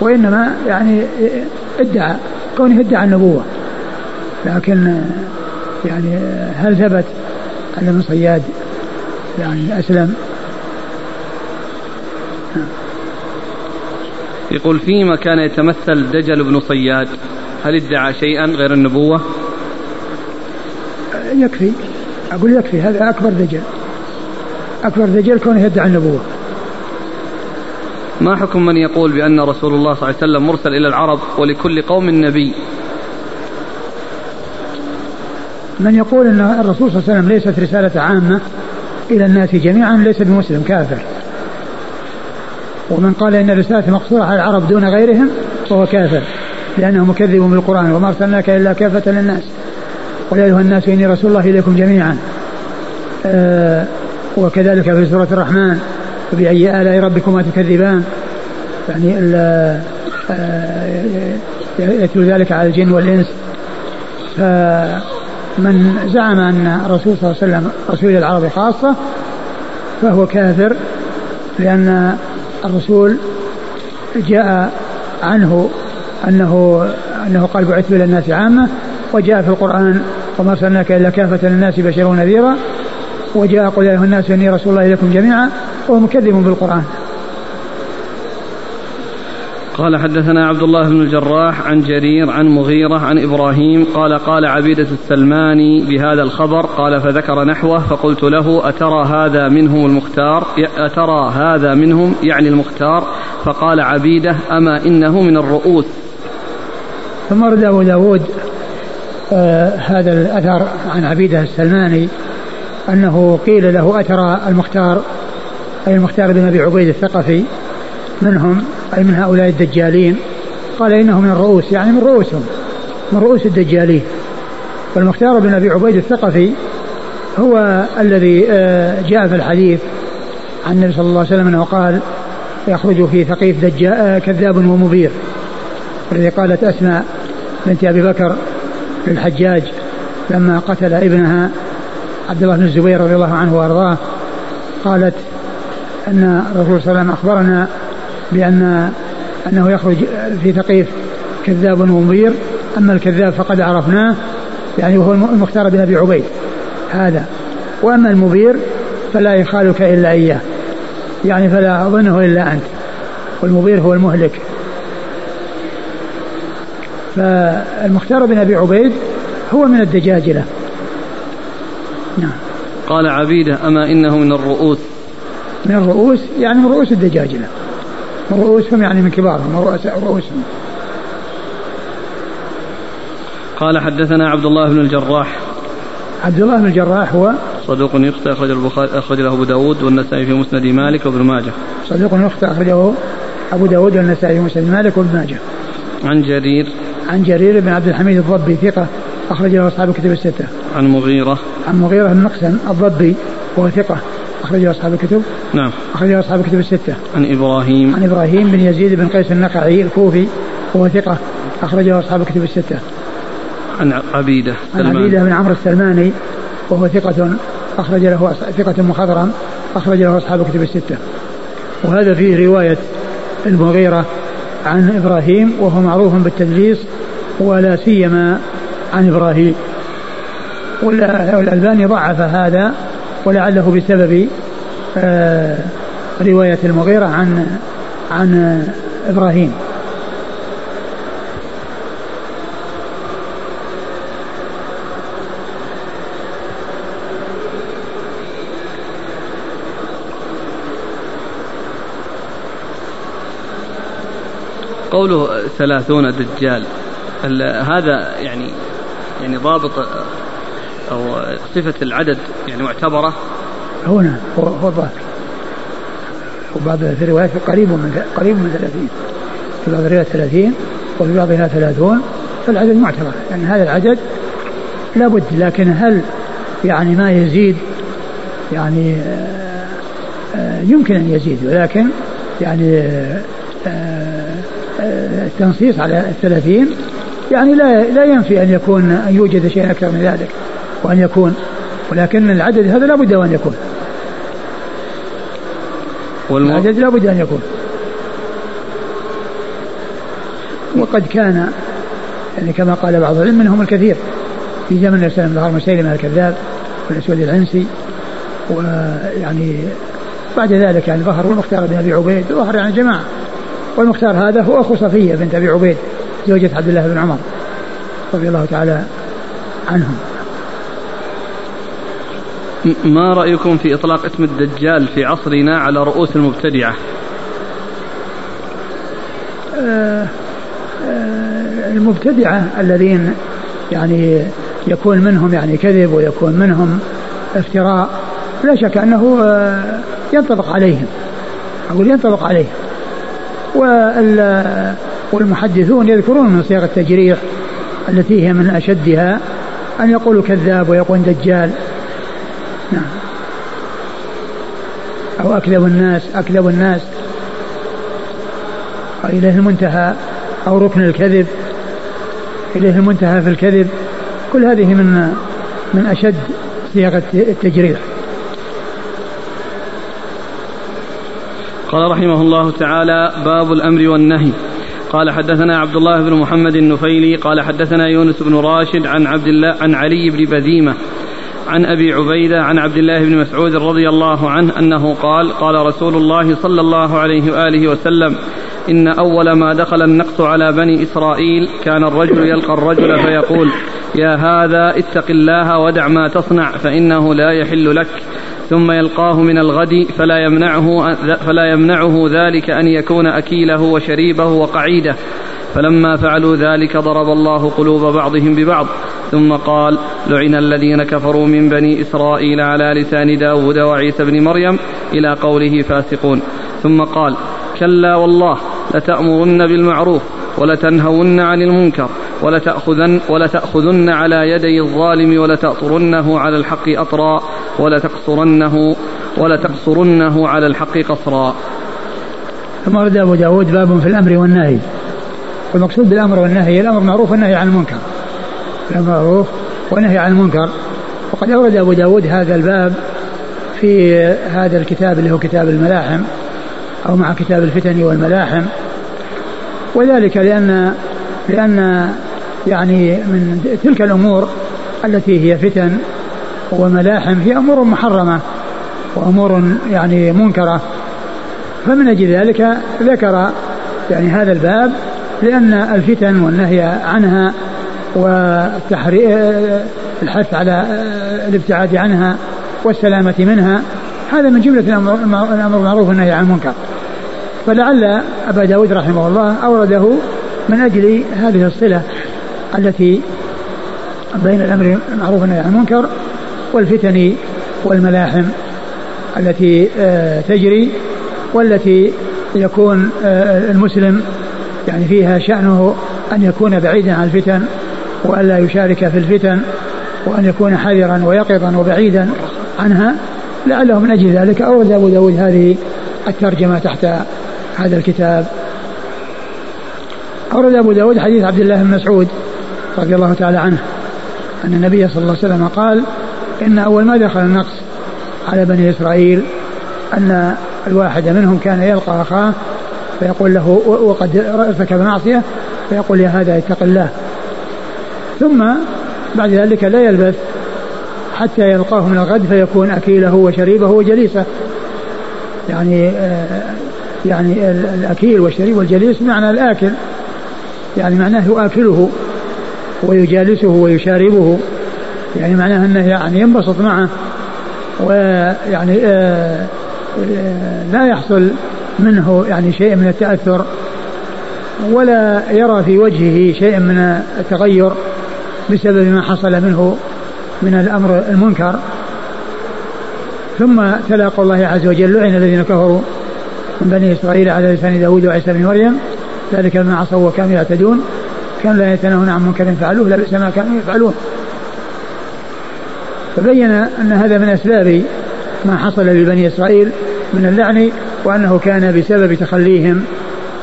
وإنما يعني ادعى كونه ادعى النبوة. لكن يعني هل ثبت أن ابن صياد يعني أسلم؟ يقول فيما كان يتمثل دجل بن صياد هل ادعى شيئا غير النبوة؟ يكفي. أقول يكفي هذا أكبر دجل. أكبر دجل كونه يدعي النبوة. ما حكم من يقول بأن رسول الله صلى الله عليه وسلم مرسل إلى العرب ولكل قوم نبي؟ من يقول أن الرسول صلى الله عليه وسلم ليست رسالة عامة إلى الناس جميعا ليس بمسلم كافر. ومن قال إن الرساله مقصورة على العرب دون غيرهم فهو كافر لأنه مكذب بالقرآن وما أرسلناك إلا كافة للناس. قل يا أيها الناس إني رسول الله إليكم جميعا. آه وكذلك في سورة الرحمن فبأي آلاء ربكما تكذبان؟ يعني آه يتلو ذلك على الجن والإنس. فمن زعم أن الرسول صلى الله عليه وسلم رسول العرب خاصة فهو كافر لأن الرسول جاء عنه أنه أنه قال بعثت إلى الناس عامة وجاء في القرآن وما أرسلناك إلا كافة للناس بشيرا ونذيرا وجاء قل يا أيها الناس إني رسول الله إليكم جميعا وهو مكذب بالقرآن. قال حدثنا عبد الله بن الجراح عن جرير عن مغيرة عن إبراهيم قال قال عبيدة السلماني بهذا الخبر قال فذكر نحوه فقلت له أترى هذا منهم المختار؟ أترى هذا منهم يعني المختار؟ فقال عبيدة أما إنه من الرؤوس. ثم رد أبو داود آه هذا الأثر عن عبيدة السلماني أنه قيل له أترى المختار أي المختار بن أبي عبيد الثقفي. منهم أي من هؤلاء الدجالين؟ قال إنه من الرؤوس يعني من رؤوسهم من رؤوس الدجالين. والمختار بن أبي عبيد الثقفي هو الذي آه، جاء في الحديث عن النبي صلى الله عليه وسلم أنه قال يخرج في ثقيف آه، كذاب ومبير. الذي قالت أسماء بنت أبي بكر للحجاج لما قتل ابنها عبد الله بن الزبير رضي الله عنه وأرضاه قالت أن الرسول صلى الله عليه وسلم أخبرنا بأن أنه يخرج في ثقيف كذاب ومبير أما الكذاب فقد عرفناه يعني وهو المختار بن أبي عبيد. هذا. وأما المبير فلا يخالك إلا إياه. يعني فلا أظنه إلا أنت. والمبير هو المهلك. فالمختار بن أبي عبيد هو من الدجاجلة نعم. قال عبيدة أما إنه من الرؤوس؟ من الرؤوس؟ يعني من رؤوس الدجاجلة من رؤوسهم يعني من كبارهم من رؤساء رؤوسهم. قال حدثنا عبد الله بن الجراح. عبد الله بن الجراح هو صدوق يخطئ أخرج البخاري أخرج له أبو داود والنسائي في مسند مالك وابن ماجه. صدوق يخطئ أخرجه أبو داود والنسائي في مسند مالك وابن ماجه. عن جرير. عن جرير بن عبد الحميد الضبي ثقة أخرج له أصحاب الكتب الستة. عن مغيرة. عن مغيرة بن مقسم الضبي وهو ثقة. أخرج له أصحاب الكتب. نعم. أخرجه أصحاب الكتب الستة. عن إبراهيم. عن إبراهيم بن يزيد بن قيس النقعي الكوفي وهو ثقة. أخرجه أصحاب الكتب الستة. عن عبيدة عن عبيدة بن عمرو السلماني وهو ثقة أخرج له ثقة مخضرم أخرج له أصحاب الكتب الستة. وهذا فيه رواية المغيرة عن إبراهيم وهو معروف بالتدليس ولا سيما عن إبراهيم. والألباني ضعف هذا ولعله بسبب آه، رواية المغيرة عن عن إبراهيم. قوله ثلاثون دجال هذا يعني يعني ضابط أو صفة العدد يعني معتبرة؟ هنا هو هو الظاهر. وبعض الروايات قريب من قريب من ثلاثين. في بعض الروايات ثلاثين وفي بعضها ثلاثون. فالعدد معتبر يعني هذا العدد لابد لكن هل يعني ما يزيد؟ يعني آه، آه، يمكن أن يزيد ولكن يعني آه، التنصيص على الثلاثين يعني لا لا ينفي أن يكون أن يوجد شيء أكثر من ذلك. وأن يكون ولكن العدد هذا لا بد أن يكون. والم... العدد لا بد أن يكون. وقد كان يعني كما قال بعض العلم منهم الكثير. في زمن النبي صلى الله عليه وسلم الكذاب والأسود العنسي ويعني بعد ذلك يعني ظهر المختار بن أبي عبيد ظهر يعني جماعة. والمختار هذا هو أخو صفية بنت أبي عبيد زوجة عبد الله بن عمر رضي الله تعالى عنهم. ما رأيكم في إطلاق اسم الدجال في عصرنا على رؤوس المبتدعة؟ آه آه المبتدعة الذين يعني يكون منهم يعني كذب ويكون منهم افتراء لا شك أنه آه ينطبق عليهم. أقول ينطبق عليهم. والمحدثون يذكرون من صيغ التجريح التي هي من أشدها أن يقولوا كذاب ويقول دجال. نعم. أو أكذب الناس أكذب الناس. إليه المنتهى. أو ركن الكذب. إليه المنتهى في الكذب. كل هذه من من أشد صيغ التجريح. قال رحمه الله تعالى باب الأمر والنهي. قال حدثنا عبد الله بن محمد النفيلي. قال حدثنا يونس بن راشد عن عبد الله عن علي بن بذيمة. عن أبي عبيدة عن عبد الله بن مسعود رضي الله عنه أنه قال قال رسول الله صلى الله عليه وآله وسلم إن أول ما دخل النقص على بني إسرائيل كان الرجل يلقى الرجل فيقول يا هذا اتق الله ودع ما تصنع فإنه لا يحل لك. ثم يلقاه من الغد فلا يمنعه فلا يمنعه ذلك أن يكون أكيله وشريبه وقعيده. فلما فعلوا ذلك ضرب الله قلوب بعضهم ببعض. ثم قال لعن الذين كفروا من بني إسرائيل على لسان داود وعيسى بن مريم إلى قوله فاسقون. ثم قال كلا والله لتأمرن بالمعروف ولتنهون عن المنكر ولتأخذن, ولتأخذن على يدي الظالم ولتأطرنه على الحق أطرا ولتقصرنه ولتقصرنه على الحق قصرا. ثم ورد أبو داود باب في الأمر والنهي والمقصود بالأمر والنهي الأمر معروف والنهي عن المنكر. المعروف والنهي عن المنكر. وقد أورد أبو داود هذا الباب في هذا الكتاب اللي هو كتاب الملاحم أو مع كتاب الفتن والملاحم. وذلك لأن لأن يعني من تلك الأمور التي هي فتن وملاحم هي أمور محرمة وأمور يعني منكرة. فمن أجل ذلك ذكر يعني هذا الباب لأن الفتن والنهي عنها والحث على الابتعاد عنها والسلامة منها هذا من جملة الأمر المعروف والنهي عن المنكر. فلعل أبا داود رحمه الله أورده من أجل هذه الصلة التي بين الأمر المعروف والنهي عن المنكر والفتن والملاحم التي آه، تجري والتي يكون آه، المسلم يعني فيها شأنه أن يكون بعيدا عن الفتن وألا يشارك في الفتن وأن يكون حذرا ويقظا وبعيدا عنها لعله من أجل ذلك أورد أبو داود هذه الترجمة تحت هذا الكتاب. أورد أبو داود حديث عبد الله بن مسعود رضي الله تعالى عنه أن النبي صلى الله عليه وسلم قال إن أول ما دخل النقص على بني إسرائيل أن الواحد منهم كان يلقى أخاه فيقول له وقد ارتكب معصية فيقول يا هذا اتق الله. ثم بعد ذلك لا يلبث حتى يلقاه من الغد فيكون أكيله وشريبه وجليسه. يعني آه يعني الأكيل والشريب والجليس معنى الآكل. يعني معناه يؤكله ويجالسه ويشاربه. يعني معناه أنه يعني ينبسط معه. ويعني آه لا يحصل منه يعني شيء من التأثر. ولا يرى في وجهه شيء من التغير. بسبب ما حصل منه من الأمر المنكر. ثم تلا الله عز وجل لعن الذين كفروا من بني إسرائيل على لسان داود وعيسى بن مريم. ذلك ما عصوا وكانوا يعتدون. كانوا لا يتناهون عن منكر فعلوه لبئس ما كانوا يفعلون. فبين أن هذا من أسباب ما حصل لبني إسرائيل من اللعن وأنه كان بسبب تخليهم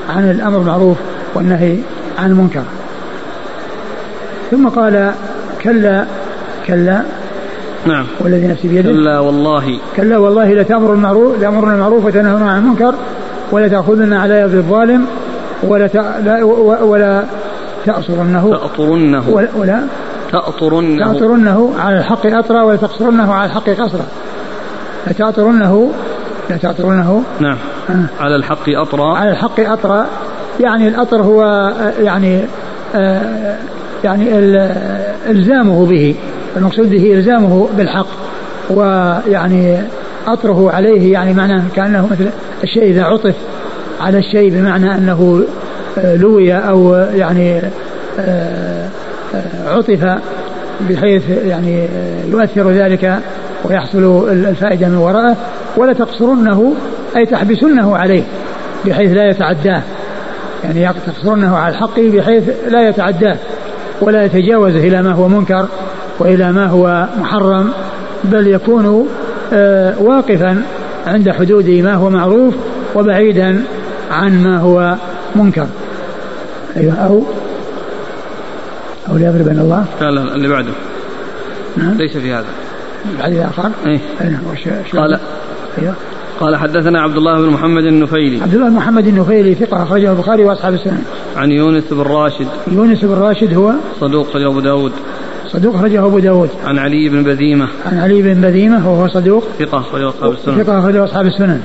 عن الأمر المعروف والنهي عن المنكر. ثم قال كلا كلا. نعم. والذي نفسي بيده. كلا والله. كلا والله لتأمر المعروف لأمرنا المعروف وتنهون عن المنكر ولا تأخذن على يد الظالم ولا ولا تأصرنه. تأطرنه. ولا, ولا. تأطرنه. تأطرنه على الحق أطرا ولا تقصرنه على الحق قصرا. لتأطرنه لتأطرنه نعم. آه. على الحق أطرى على الحق أطرا. يعني الأطر هو آه، يعني آه يعني إلزامه به. المقصود به إلزامه بالحق. ويعني أطره عليه يعني معناه كأنه مثل الشيء إذا عطف على الشيء بمعنى أنه آه، لوي أو يعني آه، آه، عطف بحيث يعني يؤثر ذلك ويحصل الفائدة من وراءه. ولا تقصرنه أي تحبسنه عليه بحيث لا يتعداه. يعني تقصرنه على الحق بحيث لا يتعداه. ولا يتجاوز إلى ما هو منكر وإلى ما هو محرم بل يكون واقفا عند حدود ما هو معروف وبعيدا عن ما هو منكر. أيوة أو أو ليضربن الله؟ لا لا اللي بعده. نعم. ليس في هذا. بعد الآخر؟ إيه. نعم قال أيوة. قال حدثنا عبد الله بن محمد النفيلي. عبد الله بن محمد النفيلي ثقة أخرجه البخاري وأصحاب السنن. عن يونس بن راشد. يونس بن راشد هو صدوق أخرجه أبو داود. صدوق أخرجه أبو داود. عن علي بن بذيمة. عن علي بن بذيمة وهو صدوق. ثقة أخرجه أصحاب السنن. ثقة أخرجه أصحاب السنن.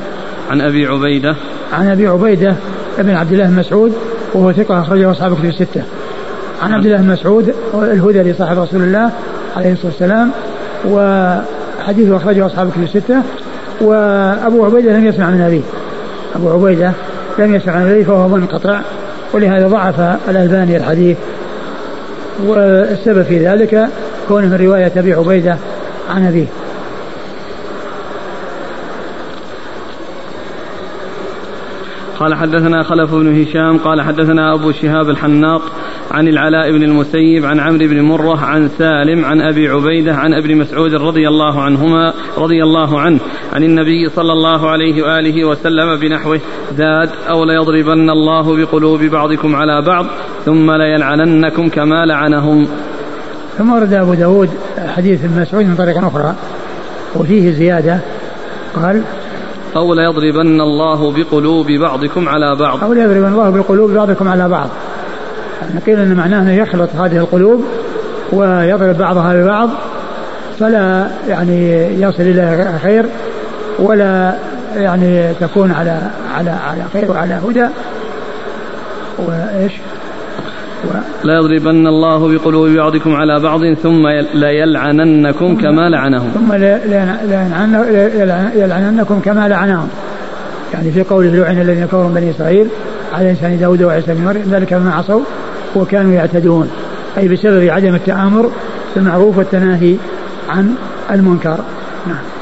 عن أبي عبيدة. عن أبي عبيدة بن عبد الله بن مسعود وهو ثقة أخرجه أصحاب كتب الستة. عن عبد الله بن مسعود الهذلي صاحب رسول الله عليه الصلاة والسلام وحديثه أخرجه أصحاب كتب الستة. وأبو عبيدة لم يسمع من أبيه. أبو عبيدة لم يسمع من أبيه فهو منقطع ولهذا ضعف الألباني الحديث والسبب في ذلك كونه من رواية أبي عبيدة عن أبيه. قال حدثنا خلف بن هشام قال حدثنا أبو شهاب الحناق عن العلاء بن المسيب عن عمرو بن مرة عن سالم عن أبي عبيدة عن ابن مسعود رضي الله عنهما رضي الله عنه عن النبي صلى الله عليه وآله وسلم بنحوه زاد أو ليضربن الله بقلوب بعضكم على بعض ثم ليلعننكم كما لعنهم. ثم ورد أبو داود حديث ابن مسعود من طريق أخرى وفيه زيادة قال أو ليضربن الله بقلوب بعضكم على بعض. أو ليضربن الله بقلوب بعضكم على بعض. قيل أن معناه أنه يخلط هذه القلوب ويضرب بعضها ببعض فلا يعني يصل إلى خير ولا يعني تكون على على على خير وعلى هدى. وإيش؟ لا يضربن الله بقلوب بعضكم على بعض ثم ليلعننكم كما لعنهم. ثم يلعننكم كما لعنهم. يعني في قوله لعن الذين كفروا بني إسرائيل على لسان داود وعيسى بن مريم ذلك بما عصوا وكانوا يعتدون. أي بسبب عدم التآمر بالمعروف والتناهي عن المنكر. نعم.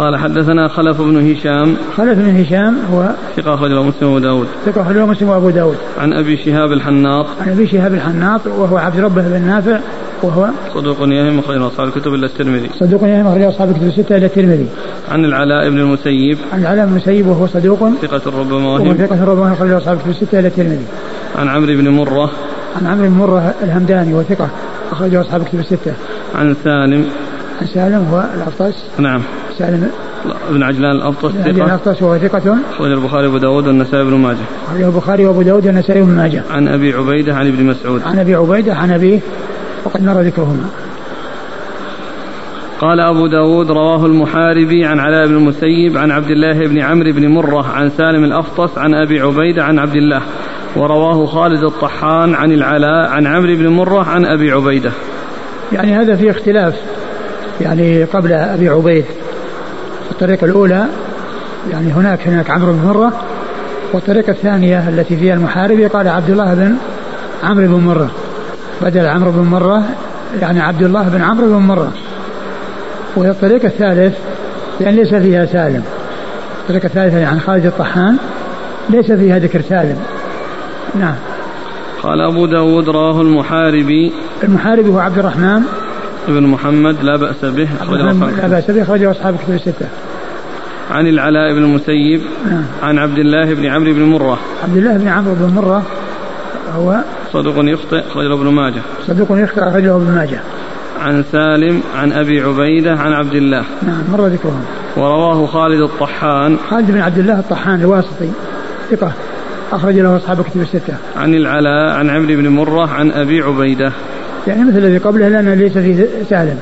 قال حدثنا خلف بن هشام. خلف بن هشام هو ثقة أخرجه مسلم وأبو داود. ثقة أخرجه مسلم وأبو داود. عن أبي شهاب الحناط. عن أبي شهاب الحناط وهو عبد ربه بن نافع وهو صدوق يهم أخرجه أصحاب الكتب إلا الترمذي. صدوق يهم أخرجه أصحاب الكتب الستة إلا الترمذي. عن العلاء بن المسيب. عن العلاء بن المسيب وهو صدوق. ثقة ربما وهم. ثقة ربما أخرجه أصحاب الكتب الستة إلا الترمذي. عن عمرو بن مرة. عن عمرو بن مرة الهمداني وثقة أخرجه أصحاب الكتب الستة. عن سالم. عن سالم هو الأفطس نعم. سالم بن عجلان الأبطس بن ثقة. الأفطس وهو ثقة؟ أخرج البخاري وأبو داود والنسائي بن ماجه. أخرجه البخاري وأبو داود والنسائي بن ماجه. عن أبي عبيدة عن ابن مسعود. عن أبي عبيدة عن أبيه. وقد مر ذكرهما. قال أبو داود رواه المحاربي عن علاء بن المسيب عن عبد الله بن عمرو بن مرة عن سالم الأفطس عن أبي عبيدة عن عبد الله. ورواه خالد الطحان عن العلاء عن عمرو بن مرة عن أبي عبيدة. يعني هذا فيه اختلاف يعني قبل أبي عبيد. الطريقة الأولى يعني هناك هناك عمرو بن مرة والطريقة الثانية التي فيها المحاربي قال عبد الله بن عمرو بن مرة. بدل عمرو بن مرة يعني عبد الله بن عمرو بن مرة. والطريقة الثالث يعني ليس فيها سالم. الطريقة الثالثة يعني عن خالد الطحان ليس فيها ذكر سالم. نعم. قال أبو داود رواه المحاربي. المحاربي هو عبد الرحمن. ابن محمد لا بأس به أخرجه أصحاب لا بأس به أخرجه أصحاب كتب الستة. عن العلاء بن المسيب نعم. عن عبد الله بن عمرو بن مرة. عبد الله بن عمرو بن مرة هو صدوق يخطئ أخرجه ابن ماجه. صدوق يخطئ أخرجه ابن ماجه. عن سالم عن أبي عبيدة عن عبد الله. نعم مر ذكرهم ورواه خالد الطحان. خالد بن عبد الله الطحان الواسطي ثقة أخرج له أصحاب كتب الستة. عن العلاء عن عمرو بن مرة عن أبي عبيدة. يعني مثل الذي قبله لأنه ليس فيه سالم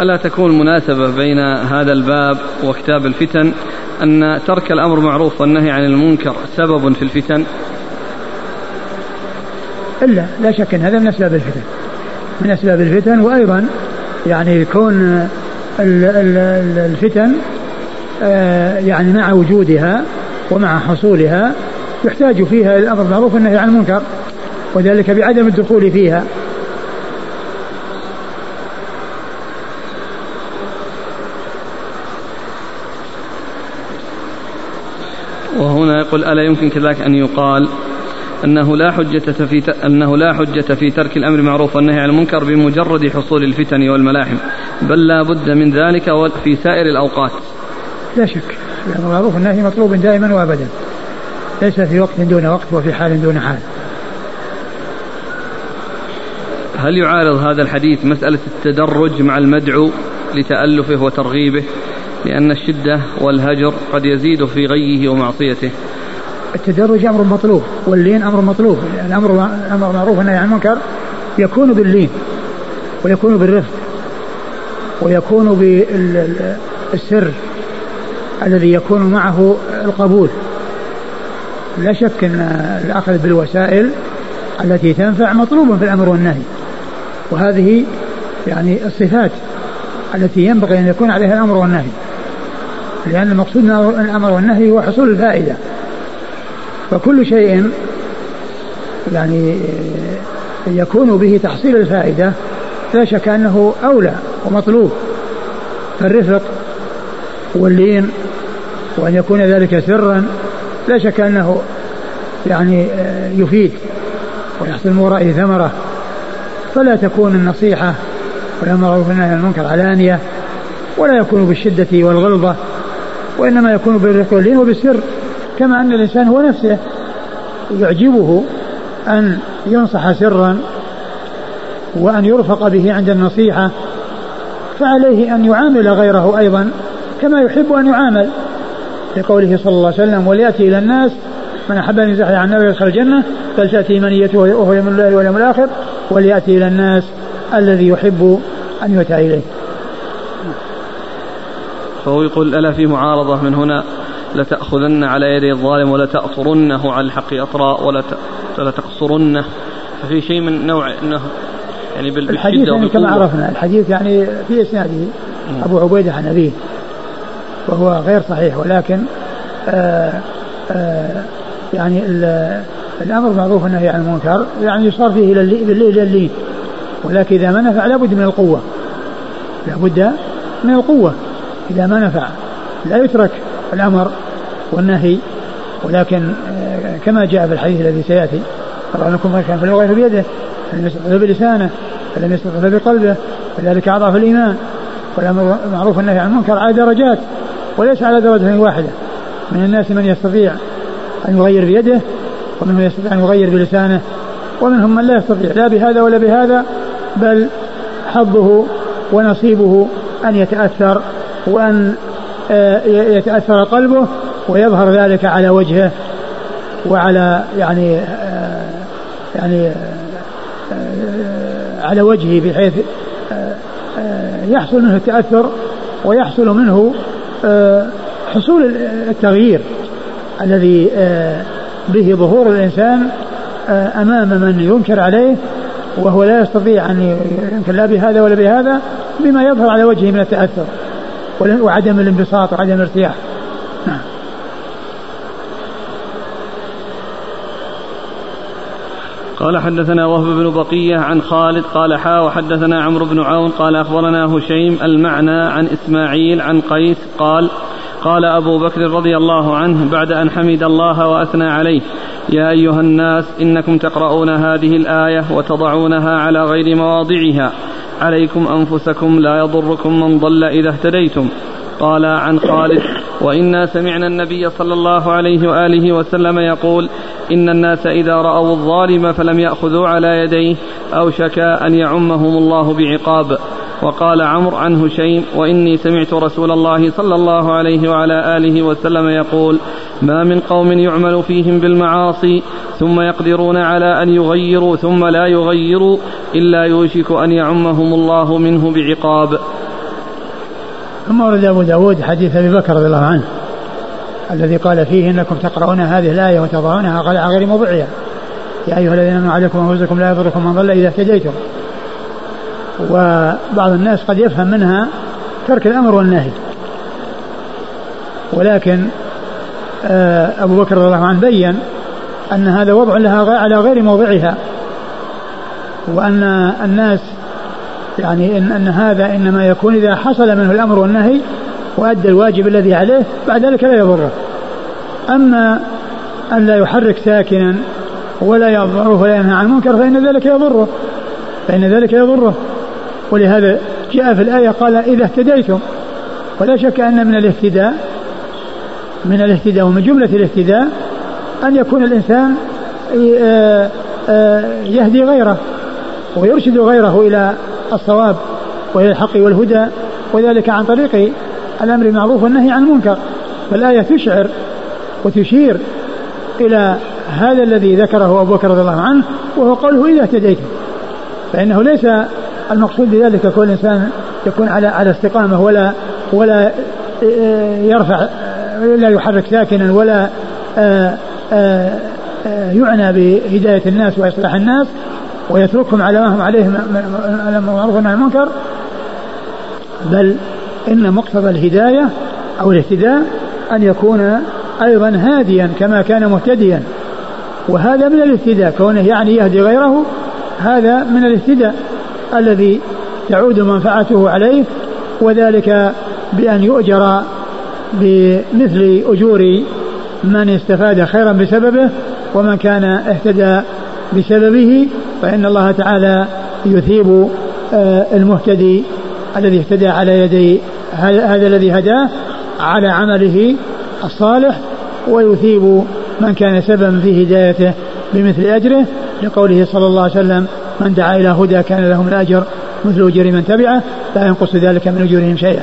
ألا تكون مناسبة بين هذا الباب وكتاب الفتن أن ترك الأمر معروف والنهي عن المنكر سبب في الفتن؟ إلا لا شك أن هذا من أسباب الفتن. من أسباب الفتن وأيضا يعني كون ال- ال- ال- الفتن آه، يعني مع وجودها ومع حصولها يحتاج فيها الأمر بالمعروف والنهي عن المنكر. وذلك بعدم الدخول فيها. وهنا يقول ألا يمكن كذلك أن يقال أنه لا حجة في ت- أنه لا حجة في ترك الأمر بالمعروف والنهي عن المنكر بمجرد حصول الفتن والملاحم بل لا بد من ذلك في سائر الأوقات. لا شك. الأمر بالمعروف والنهي مطلوب دائما وأبدا. ليس في وقت دون وقت وفي حال دون حال. هل يعارض هذا الحديث مسألة التدرج مع المدعو لتألفه وترغيبه لأن الشدة والهجر قد يزيد في غيه ومعصيته؟ التدرج أمر مطلوب واللين أمر مطلوب الامر الامر معروف والنهي عن المنكر يكون باللين ويكون بالرفق ويكون بالسر الذي يكون معه القبول. لا شك أن الأخذ بالوسائل التي تنفع مطلوب في الأمر والنهي. وهذه يعني الصفات التي ينبغي أن يكون عليها الأمر والنهي. لأن المقصود من الأمر والنهي هو حصول الفائدة. فكل شيء يعني يكون به تحصيل الفائدة لا شك أنه أولى ومطلوب. فالرفق واللين وأن يكون ذلك سرا لا شك أنه يعني يفيد ويحصل من ورائه ثمرة. فلا تكون النصيحة والأمر بالنهي عن المنكر علانية ولا يكون بالشدة والغلظة وإنما يكون بالرفق واللين وبالسر كما أن الإنسان هو نفسه يعجبه أن ينصح سرا وأن يرفق به عند النصيحة فعليه أن يعامل غيره أيضا كما يحب أن يعامل. لقوله صلى الله عليه وسلم وليأتي إلى الناس من أحب أن يزحي عن النار يدخل الجنة فلتأتي منيته وهو يوم الله واليوم الآخر وليأتي إلى الناس الذي يحب أن يؤتى إليه. فهو يقول ألا في معارضة من هنا؟ لتأخذن على يدي الظالم ولا تأطرنه على الحق أطراء ولا ولا تقصرنه. ففي شيء من نوع إنه يعني بالشدة الحديث يعني كما عرفنا الحديث يعني في إسناده. أبو عبيدة عن أبيه. وهو غير صحيح ولكن آآ آآ يعني الأمر بالمعروف والنهي عن المنكر يعني يصار فيه إلى إلى اللين ولكن إذا منع فلا بد من القوة. لابد من القوة. إذا ما نفع لا يترك الأمر والنهي. ولكن آه، كما جاء في الحديث الذي سيأتي طبعا لكم كان فليغير بيده فلم يستطع بلسانه فلم يستطع بقلبه فذلك أضعف الإيمان. والأمر معروف النهي عن المنكر على درجات وليس على درجة واحدة. من الناس من يستطيع أن يغير بيده ومنهم يستطيع أن يغير بلسانه ومنهم من لا يستطيع. لا بهذا ولا بهذا بل حظه ونصيبه أن يتأثر وأن آه، يتأثر قلبه ويظهر ذلك على وجهه وعلى يعني آه، يعني آه، على وجهه بحيث يحصل منه التأثر ويحصل منه حصول التغيير الذي به ظهور الإنسان أمام من ينكر عليه وهو لا يستطيع أن ينكر لا بهذا ولا بهذا بما يظهر على وجهه من التأثر وعدم الانبساط وعدم الارتياح. نعم. قال حدثنا وهب بن بقية عن خالد قال حا وحدثنا عمرو بن عون قال أخبرنا هشيم المعنى عن إسماعيل عن قيس قال قال أبو بكر رضي الله عنه بعد أن حمد الله وأثنى عليه يا أيها الناس إنكم تقرؤون هذه الآية وتضعونها على غير مواضعها. عليكم أنفسكم لا يضركم من ضل إذا اهتديتم. قال عن خالد وإنا سمعنا النبي صلى الله عليه وآله وسلم يقول إن الناس إذا رأوا الظالم فلم يأخذوا على يديه أوشك أن يعمهم الله بعقاب. وقال عمرو عن هشيم وإني سمعت رسول الله صلى الله عليه وعلى آله وسلم يقول ما من قوم يعمل فيهم بالمعاصي ثم يقدرون على أن يغيروا ثم لا يغيروا إلا يوشك أن يعمهم الله منه بعقاب. ثم ورد أبو داود حديث أبي بكر رضي الله عنه الذي قال فيه إنكم تقرؤون هذه الآية وتضعونها على غير موضعها. يا أيها الذين آمنوا عليكم أنفسكم لا يضركم من ضل إذا اهتديتم. وبعض الناس قد يفهم منها ترك الأمر والنهي. ولكن آه، أبو بكر رضي الله عنه بين أن هذا وضع لها على غير موضعها. وأن الناس يعني إن, أن هذا إنما يكون إذا حصل منه الأمر والنهي وأدى الواجب الذي عليه بعد ذلك لا يضره. أما أن لا يحرك ساكنا ولا يضره ولا ينهى عن المنكر فإن ذلك يضره. فإن ذلك يضره. ولهذا جاء في الآية قال إذا اهتديتم. ولا شك أن من الاهتداء من الاهتداء ومن جملة الاهتداء أن يكون الإنسان آه، آه، يهدي غيره ويرشد غيره إلى الصواب وإلى الحق والهدى وذلك عن طريق الأمر بالمعروف والنهي عن المنكر. فالآية تشعر وتشير إلى هذا الذي ذكره أبو بكر رضي الله عنه وهو قوله إذا اهتديتم. فإنه ليس المقصود بذلك كل إنسان يكون على على استقامة ولا ولا يرفع لا يحرك ساكنا ولا يعنى بهداية الناس وإصلاح الناس ويتركهم على ما هم عليه على المعروف عن المنكر. بل إن مقتضى الهداية أو الاهتداء أن يكون أيضا هاديا كما كان مهتديا. وهذا من الاهتداء كونه يعني يهدي غيره هذا من الاهتداء. الذي تعود منفعته عليه وذلك بأن يؤجر بمثل أجور من استفاد خيرا بسببه ومن كان اهتدى بسببه فإن الله تعالى يثيب آه، المهتدي الذي اهتدى على يدي هذا الذي هداه على عمله الصالح ويثيب من كان سببا في هدايته بمثل أجره لقوله صلى الله عليه وسلم من دعا إلى هدى كان له من الأجر مثل أجر من تبعه لا ينقص ذلك من أجورهم شيئا.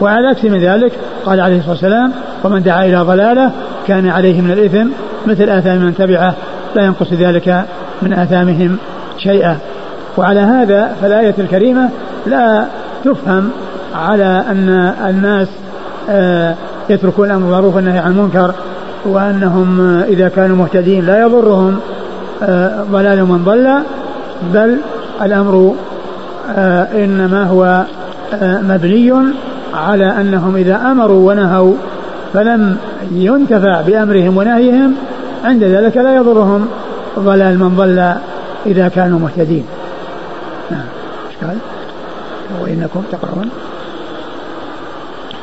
وعلى عكس من ذلك قال عليه الصلاة والسلام ومن دعا إلى ضلالة كان عليه من الإثم مثل آثام من تبعه لا ينقص ذلك من آثامهم شيئا. وعلى هذا فالآية الكريمة لا تفهم على أن الناس آه، يتركون الأمر بالمعروف والنهي عن المنكر وأنهم إذا كانوا مهتدين لا يضرهم آه، ضلال من ضل بل الأمر آه، إنما هو مبني على أنهم إذا أمروا ونهوا فلم ينتفع بأمرهم ونهيهم عند ذلك لا يضرهم ضلال من ضل إذا كانوا مهتدين. نعم. قال؟ وإنكم تقرؤون؟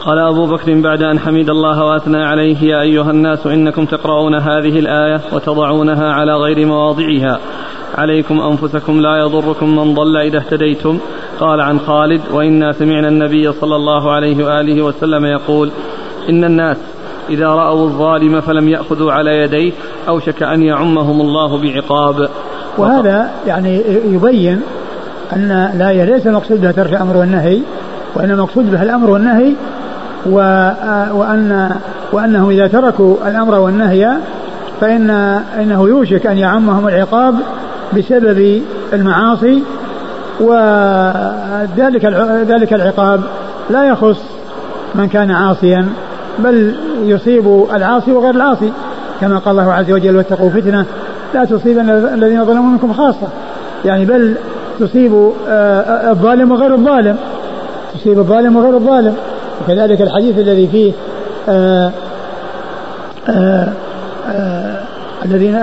قال أبو بكر بعد أن حمد الله وأثنى عليه يا أيها الناس إنكم تقرؤون هذه الآية وتضعونها على غير مواضعها. عليكم أنفسكم لا يضركم من ضل إذا اهتديتم. قال عن خالد وإنا سمعنا النبي صلى الله عليه وآله وسلم يقول إن الناس إذا رأوا الظالم فلم يأخذوا على يديه أوشك أن يعمهم الله بعقاب. وهذا يعني يبين أن لا ليس المقصود بها ترك الأمر والنهي وإنما المقصود بها الأمر والنهي وأن وأنهم إذا تركوا الأمر والنهي فإن إنه يوشك أن يعمهم العقاب بسبب المعاصي وذلك ذلك العقاب لا يخص من كان عاصيا بل يصيب العاصي وغير العاصي. كما قال الله عز وجل واتقوا فتنة لا تصيبن الذين ظلموا منكم خاصة. يعني بل تصيب آه، الظالم وغير الظالم تصيب الظالم وغير الظالم. وكذلك الحديث الذي فيه آه، آه، الذين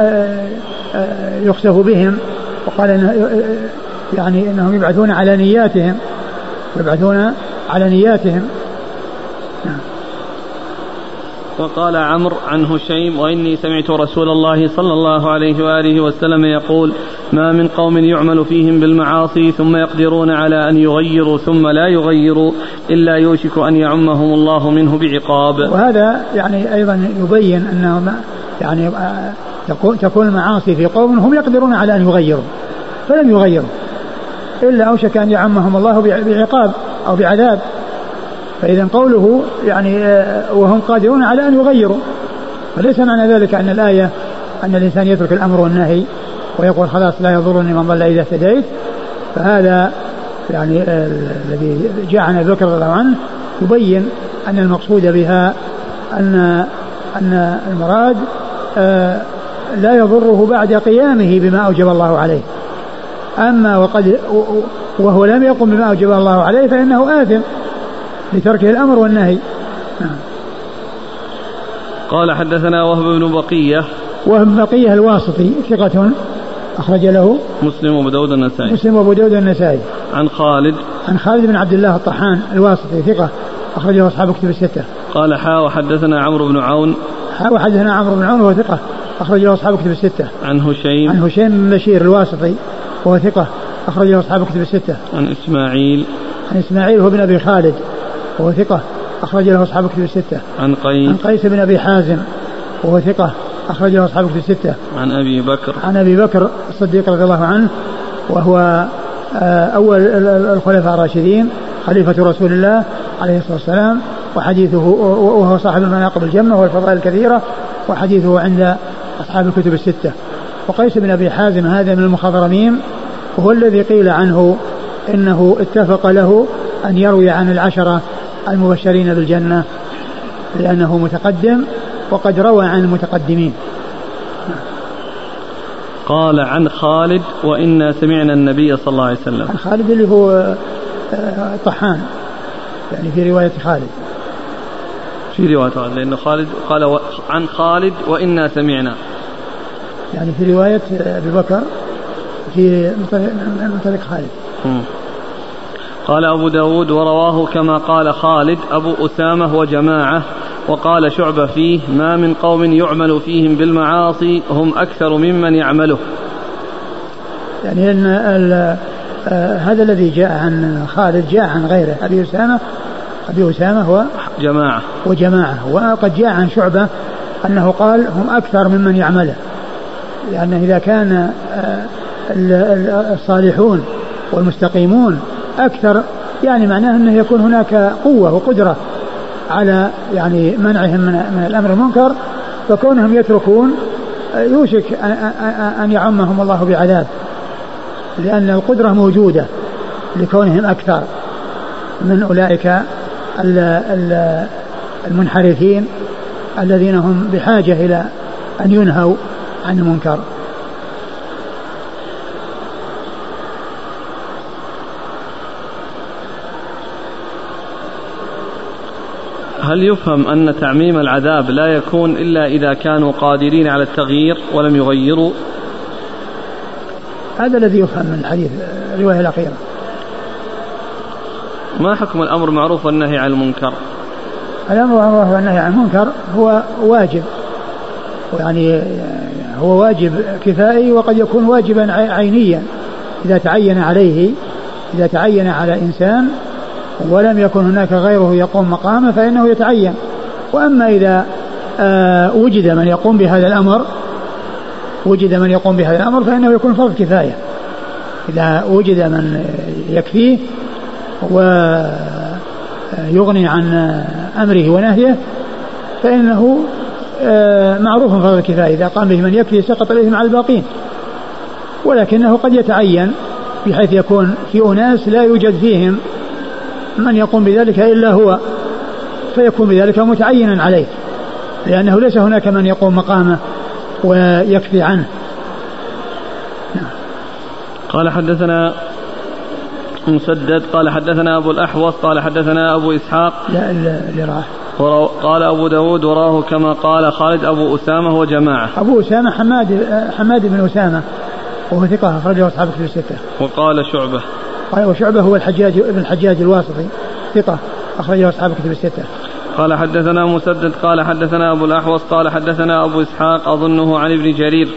يخسف بهم وقال إنه يعني إنهم يبعثون على نياتهم يبعثون على نياتهم نعم. وقال عمرو عن هشيم وإني سمعت رسول الله صلى الله عليه وآله وسلم يقول ما من قوم يعمل فيهم بالمعاصي ثم يقدرون على أن يغيروا ثم لا يغيروا إلا يوشك أن يعمهم الله منه بعقاب وهذا يعني أيضا يبين أنه يعني تكون المعاصي في قوم هم يقدرون على أن يغيروا فلم يغيروا إلا أوشك أن يعمهم الله بعقاب أو بعذاب فإذا قوله يعني آه، وهم قادرون على أن يغيروا فليس معنى ذلك أن الآية أن الإنسان يترك الأمر والنهي ويقول خلاص لا يضرني من ضل إذا اهتديت فهذا يعني آه، الذي جاء عن ابي بكر رضي الله عنه يبين أن المقصود بها أن أن المراد آه، لا يضره بعد قيامه بما أوجب الله عليه. أما وقد وهو لم يقم بما أوجب الله عليه فإنه آثم لتركه الأمر والنهي. نعم. قال حدثنا وهب بن بقية. وهب بن بقية الواسطي ثقة أخرج له. مسلم وأبو داود النسائي. مسلم وأبو داود النسائي. عن خالد. عن خالد بن عبد الله الطحان الواسطي ثقة أخرجه أصحاب كتب الستة. قال حا وحدثنا عمرو بن عون. حا وحدثنا عمرو بن عون وهو ثقة. أخرجه أصحاب كتب الستة. عن هشيم. عن هشيم بن بشير الواسطي وهو ثقة. أخرجه أصحاب كتب الستة. عن إسماعيل. عن إسماعيل هو بن أبي خالد وهو ثقة. أخرج له أصحاب كتب الستة. عن قيس. عن قيس بن أبي حازم وهو ثقة. أخرج له أصحاب كتب الستة. عن أبي بكر. عن أبي بكر الصديق رضي الله عنه وهو آه، أول الخلفاء الراشدين خليفة رسول الله عليه الصلاة والسلام وحديثه وهو صاحب المناقب الجمة والفضائل الكثيرة وحديثه عند أصحاب الكتب الستة. وقيس بن أبي حازم هذا من المخضرمين وهو الذي قيل عنه إنه اتفق له أن يروي عن العشرة المبشرين بالجنة لأنه متقدم وقد روى عن المتقدمين. قال عن خالد وإنا سمعنا النبي صلى الله عليه وسلم. عن خالد اللي هو آه، طحان يعني في رواية خالد. في رواية خالد لأنه خالد قال عن خالد وإنا سمعنا. يعني في رواية أبي بكر في من طريق خالد. قال أبو داود ورواه كما قال خالد أبو أسامة وجماعة وقال شعبة فيه ما من قوم يعمل فيهم بالمعاصي هم أكثر ممن يعمله. يعني أن آه، هذا الذي جاء عن خالد جاء عن غيره. أبي أسامة أبي أسامة هو جماعة. وجماعة. وقد جاء عن شعبة أنه قال هم أكثر ممن يعمله. لأنه إذا كان آه، الصالحون والمستقيمون أكثر يعني معناه أنه يكون هناك قوة وقدرة على يعني منعهم من, من الأمر المنكر فكونهم يتركون يوشك أن يعمهم الله بعذاب. لأن القدرة موجودة لكونهم أكثر. من أولئك المنحرفين الذين هم بحاجة إلى أن ينهوا عن المنكر. هل يفهم أن تعميم العذاب لا يكون إلا إذا كانوا قادرين على التغيير ولم يغيروا؟ هذا الذي يفهم من الحديث الرواية الأخيرة. ما حكم الأمر معروف والنهي عن المنكر؟ الأمر معروف والنهي عن المنكر هو واجب. يعني هو واجب كفائي وقد يكون واجبا عينيا. إذا تعين عليه إذا تعين على إنسان ولم يكن هناك غيره يقوم مقامه فإنه يتعين. وأما إذا آه وجد من يقوم بهذا الأمر وجد من يقوم بهذا الأمر فإنه يكون فرض كفاية. إذا وجد من يكفيه ويغني عن أمره ونهيه فإنه آه، معروف فرض الكفاية إذا قام به من يكفي سقط الإثم على الباقين. ولكنه قد يتعين بحيث يكون في أناس لا يوجد فيهم من يقوم بذلك إلا هو فيكون بذلك متعينا عليه. لأنه ليس هناك من يقوم مقامه ويكفي عنه. نعم. قال حدثنا مسدد قال حدثنا أبو الأحوص قال حدثنا أبو إسحاق. لا اللي راح قال أبو داود وراه كما قال خالد أبو أسامة وجماعة. أبو أسامة حماد حماد بن أسامة وهو ثقة أخرجه أصحاب في الستة. وقال شعبة. قال وشعبة هو الحجاج ابن الحجاج الواسطي ثقة أخرجه أصحاب كتب الستة. قال حدثنا مسدد قال حدثنا أبو الأحوص قال حدثنا أبو إسحاق أظنه عن ابن جرير.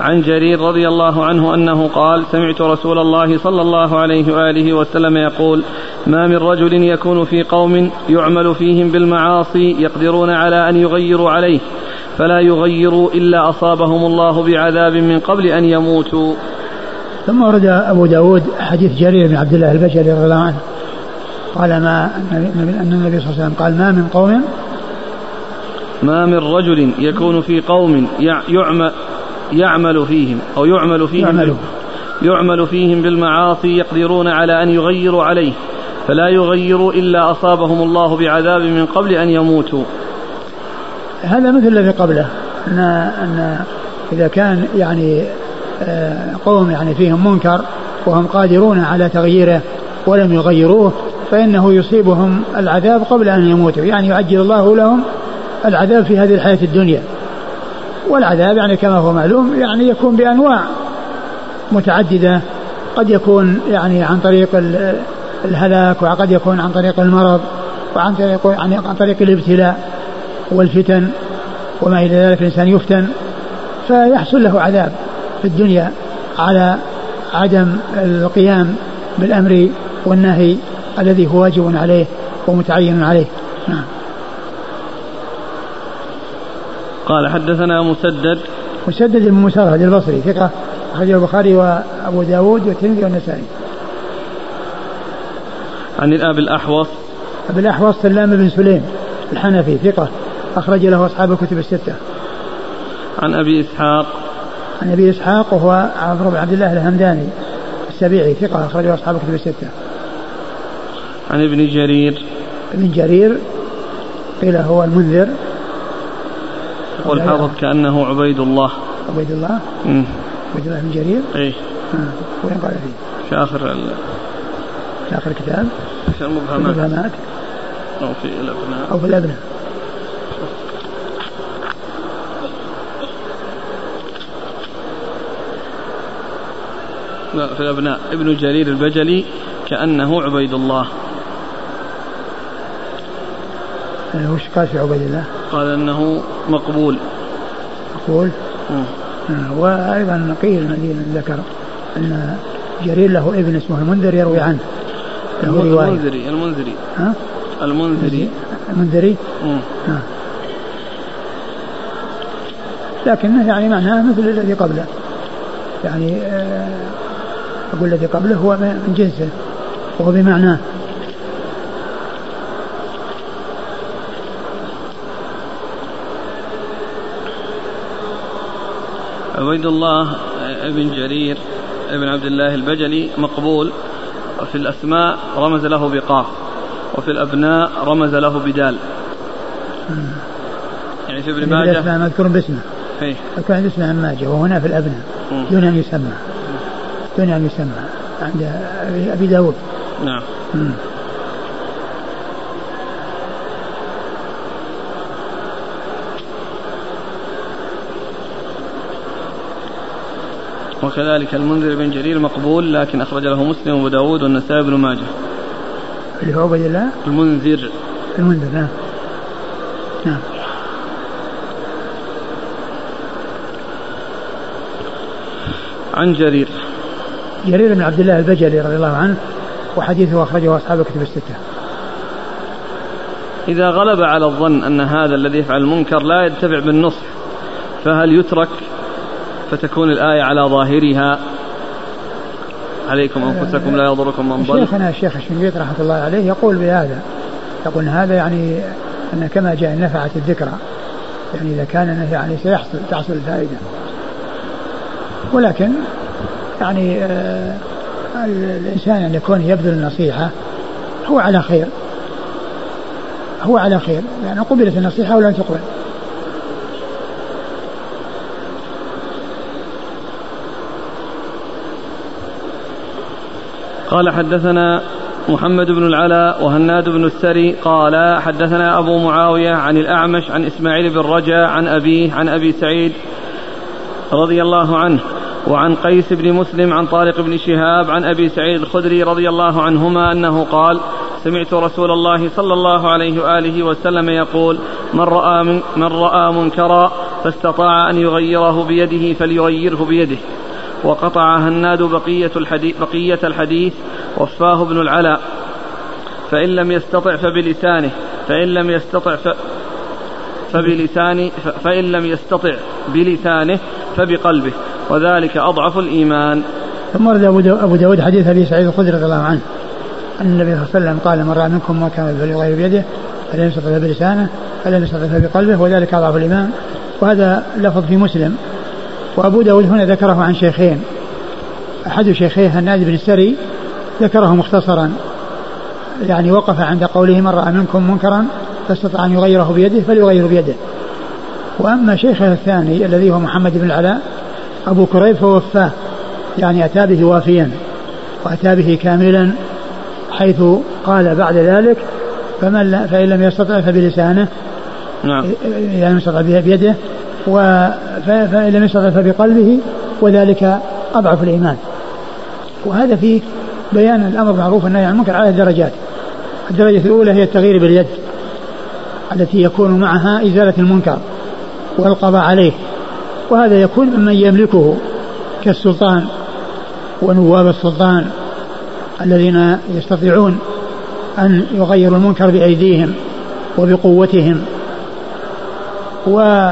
عن جرير رضي الله عنه أنه قال سمعت رسول الله صلى الله عليه وآله وسلم يقول ما من رجل يكون في قوم يعمل فيهم بالمعاصي يقدرون على أن يغيروا عليه فلا يغيروا إلا أصابهم الله بعذاب من قبل أن يموتوا. ثم ورد أبو داود حديث جرير بن عبد الله البجلي رضي الله عنه. قال ما أن النبي صلى الله عليه وسلم قال ما من قوم ما من رجل يكون في قوم يعمل يعمل فيهم أو يعمل فيهم يعمل, يعمل فيهم بالمعاصي يقدرون على أن يغيروا عليه فلا يغيروا إلا أصابهم الله بعذاب من قبل أن يموتوا. هذا مثل الذي قبله أن, أن إذا كان يعني آه، قوم يعني فيهم منكر وهم قادرون على تغييره ولم يغيروه فإنه يصيبهم العذاب قبل أن يموتوا يعني يعجل الله لهم العذاب في هذه الحياة الدنيا. والعذاب يعني كما هو معلوم يعني يكون بأنواع متعددة. قد يكون يعني عن طريق الهلاك وقد يكون عن طريق المرض وعن طريق يعني عن طريق الابتلاء والفتن وما إلى ذلك الإنسان يفتن. فيحصل له عذاب في الدنيا على عدم القيام بالأمر والنهي الذي هو واجب عليه ومتعين عليه. نعم. قال حدثنا مسدد. مسدد بن مسرهد البصري ثقة أخرجه البخاري وأبو داود والترمذي والنسائي. عن الأب الأحوص. أبي الأحوص سلام بن سليم الحنفي ثقة أخرج له أصحاب الكتب الستة. عن أبي إسحاق. عن أبي إسحاق وهو عمرو بن عبد الله الهمداني السبيعي ثقة أخرجه أصحاب الكتب الستة. عن ابن جرير. ابن جرير قيل هو المنذر. والحافظ كأنه عبيد الله عبيد الله مم. عبيد الله بن جرير؟ إيه. وين قال فيه؟ في آخر ال... في آخر الكتاب؟ في المبهمات. المبهمات. أو في الأبناء. أو في الأبناء. لا في الأبناء. ابن جرير البجلي كأنه عبيد الله يعني وش قال في عبيد الله؟ قال إنه مقبول. مقبول؟ آه وأيضا قيل الذي ذكر أن جرير له ابن اسمه المنذر يروي عنه. له المنذري المنذري. ها؟ المنذري. المنذري؟ آه. لكنه يعني معناه مثل الذي قبله. يعني آه أقول الذي قبله هو من جنسه. وهو بمعناه. عبيد الله بن جرير بن عبد الله البجلي مقبول وفي الأسماء رمز له بقاف وفي الأبناء رمز له بدال. يعني في ابن ماجه الأسماء مذكور باسمه. إيه. مذكور اسمه ماجه وهنا في الأبناء. دون أن يسمى. دون أن يسمى. عند أبي داود. نعم. وكذلك المنذر بن جرير مقبول لكن أخرج له مسلم وأبو داود والنسائي بن ماجه. اللي هو عبيد الله؟ المنذر. المنذر نعم. نعم. عن جرير. جرير بن عبد الله البجلي رضي الله عنه وحديثه أخرجه أصحاب كتب الستة. إذا غلب على الظن أن هذا الذي يفعل المنكر لا يتبع بالنصح فهل يترك؟ فتكون الآية على ظاهرها. عليكم أنفسكم لا يضركم من ضل. شيخنا الشيخ الشنقيط رحمة الله عليه يقول بهذا يقول هذا يعني أن كما جاء نفعت الذكرى يعني إذا كان يعني سيحصل تحصل الفائدة. ولكن يعني آه الإنسان أن يكون يبذل النصيحة هو على خير. هو على خير. يعني قبلت النصيحة ولم تقبل. قال حدثنا محمد بن العلاء وهناد بن السري قال حدثنا أبو معاوية عن الأعمش عن إسماعيل بن رجاء عن أبيه عن أبي سعيد رضي الله عنه وعن قيس بن مسلم عن طارق بن شهاب عن أبي سعيد الخدري رضي الله عنهما أنه قال سمعت رسول الله صلى الله عليه وآله وسلم يقول من رأى من, من رأى منكرا فاستطاع أن يغيره بيده فليغيره بيده وقطع هناد بقية الحديث, بقية الحديث وفاه ابن العلاء. فإن لم يستطع فبلسانه فإن لم يستطع ف فبلسانه فإن لم يستطع بلسانه فبقلبه. وذلك أضعف الإيمان. ثم ورد أبو داود حديث أبي سعيد الخدري رضي الله عنه. أن النبي صلى الله عليه وسلم قال من رأى منكم ما كان فليغير بيده فلم يستطع بلسانه فلم يستطع بقلبه وذلك أضعف الإيمان. وهذا لفظ في مسلم. وأبو داود هنا ذكره عن شيخين. أحد شيخيه النادي بن السري ذكره مختصرا. يعني وقف عند قوله من رأى منكم منكرا فاستطاع أن يغيره بيده فليغير بيده. وأما شيخه الثاني الذي هو محمد بن العلاء أبو كريب فوفاه. يعني أتى به وافيا وأتى به كاملا حيث قال بعد ذلك فمن لا فإن لم يستطع فبلسانه. نعم. يعني يستطع بيده فإن لم يستطع فبقلبه وذلك أضعف الإيمان. وهذا فيه بيان الأمر بالمعروف والنهي عن المنكر على الدرجات. الدرجة الأولى هي التغيير باليد التي يكون معها إزالة المنكر والقضاء عليه. وهذا يكون ممن يملكه كالسلطان ونواب السلطان الذين يستطيعون أن يغيروا المنكر بأيديهم وبقوتهم. و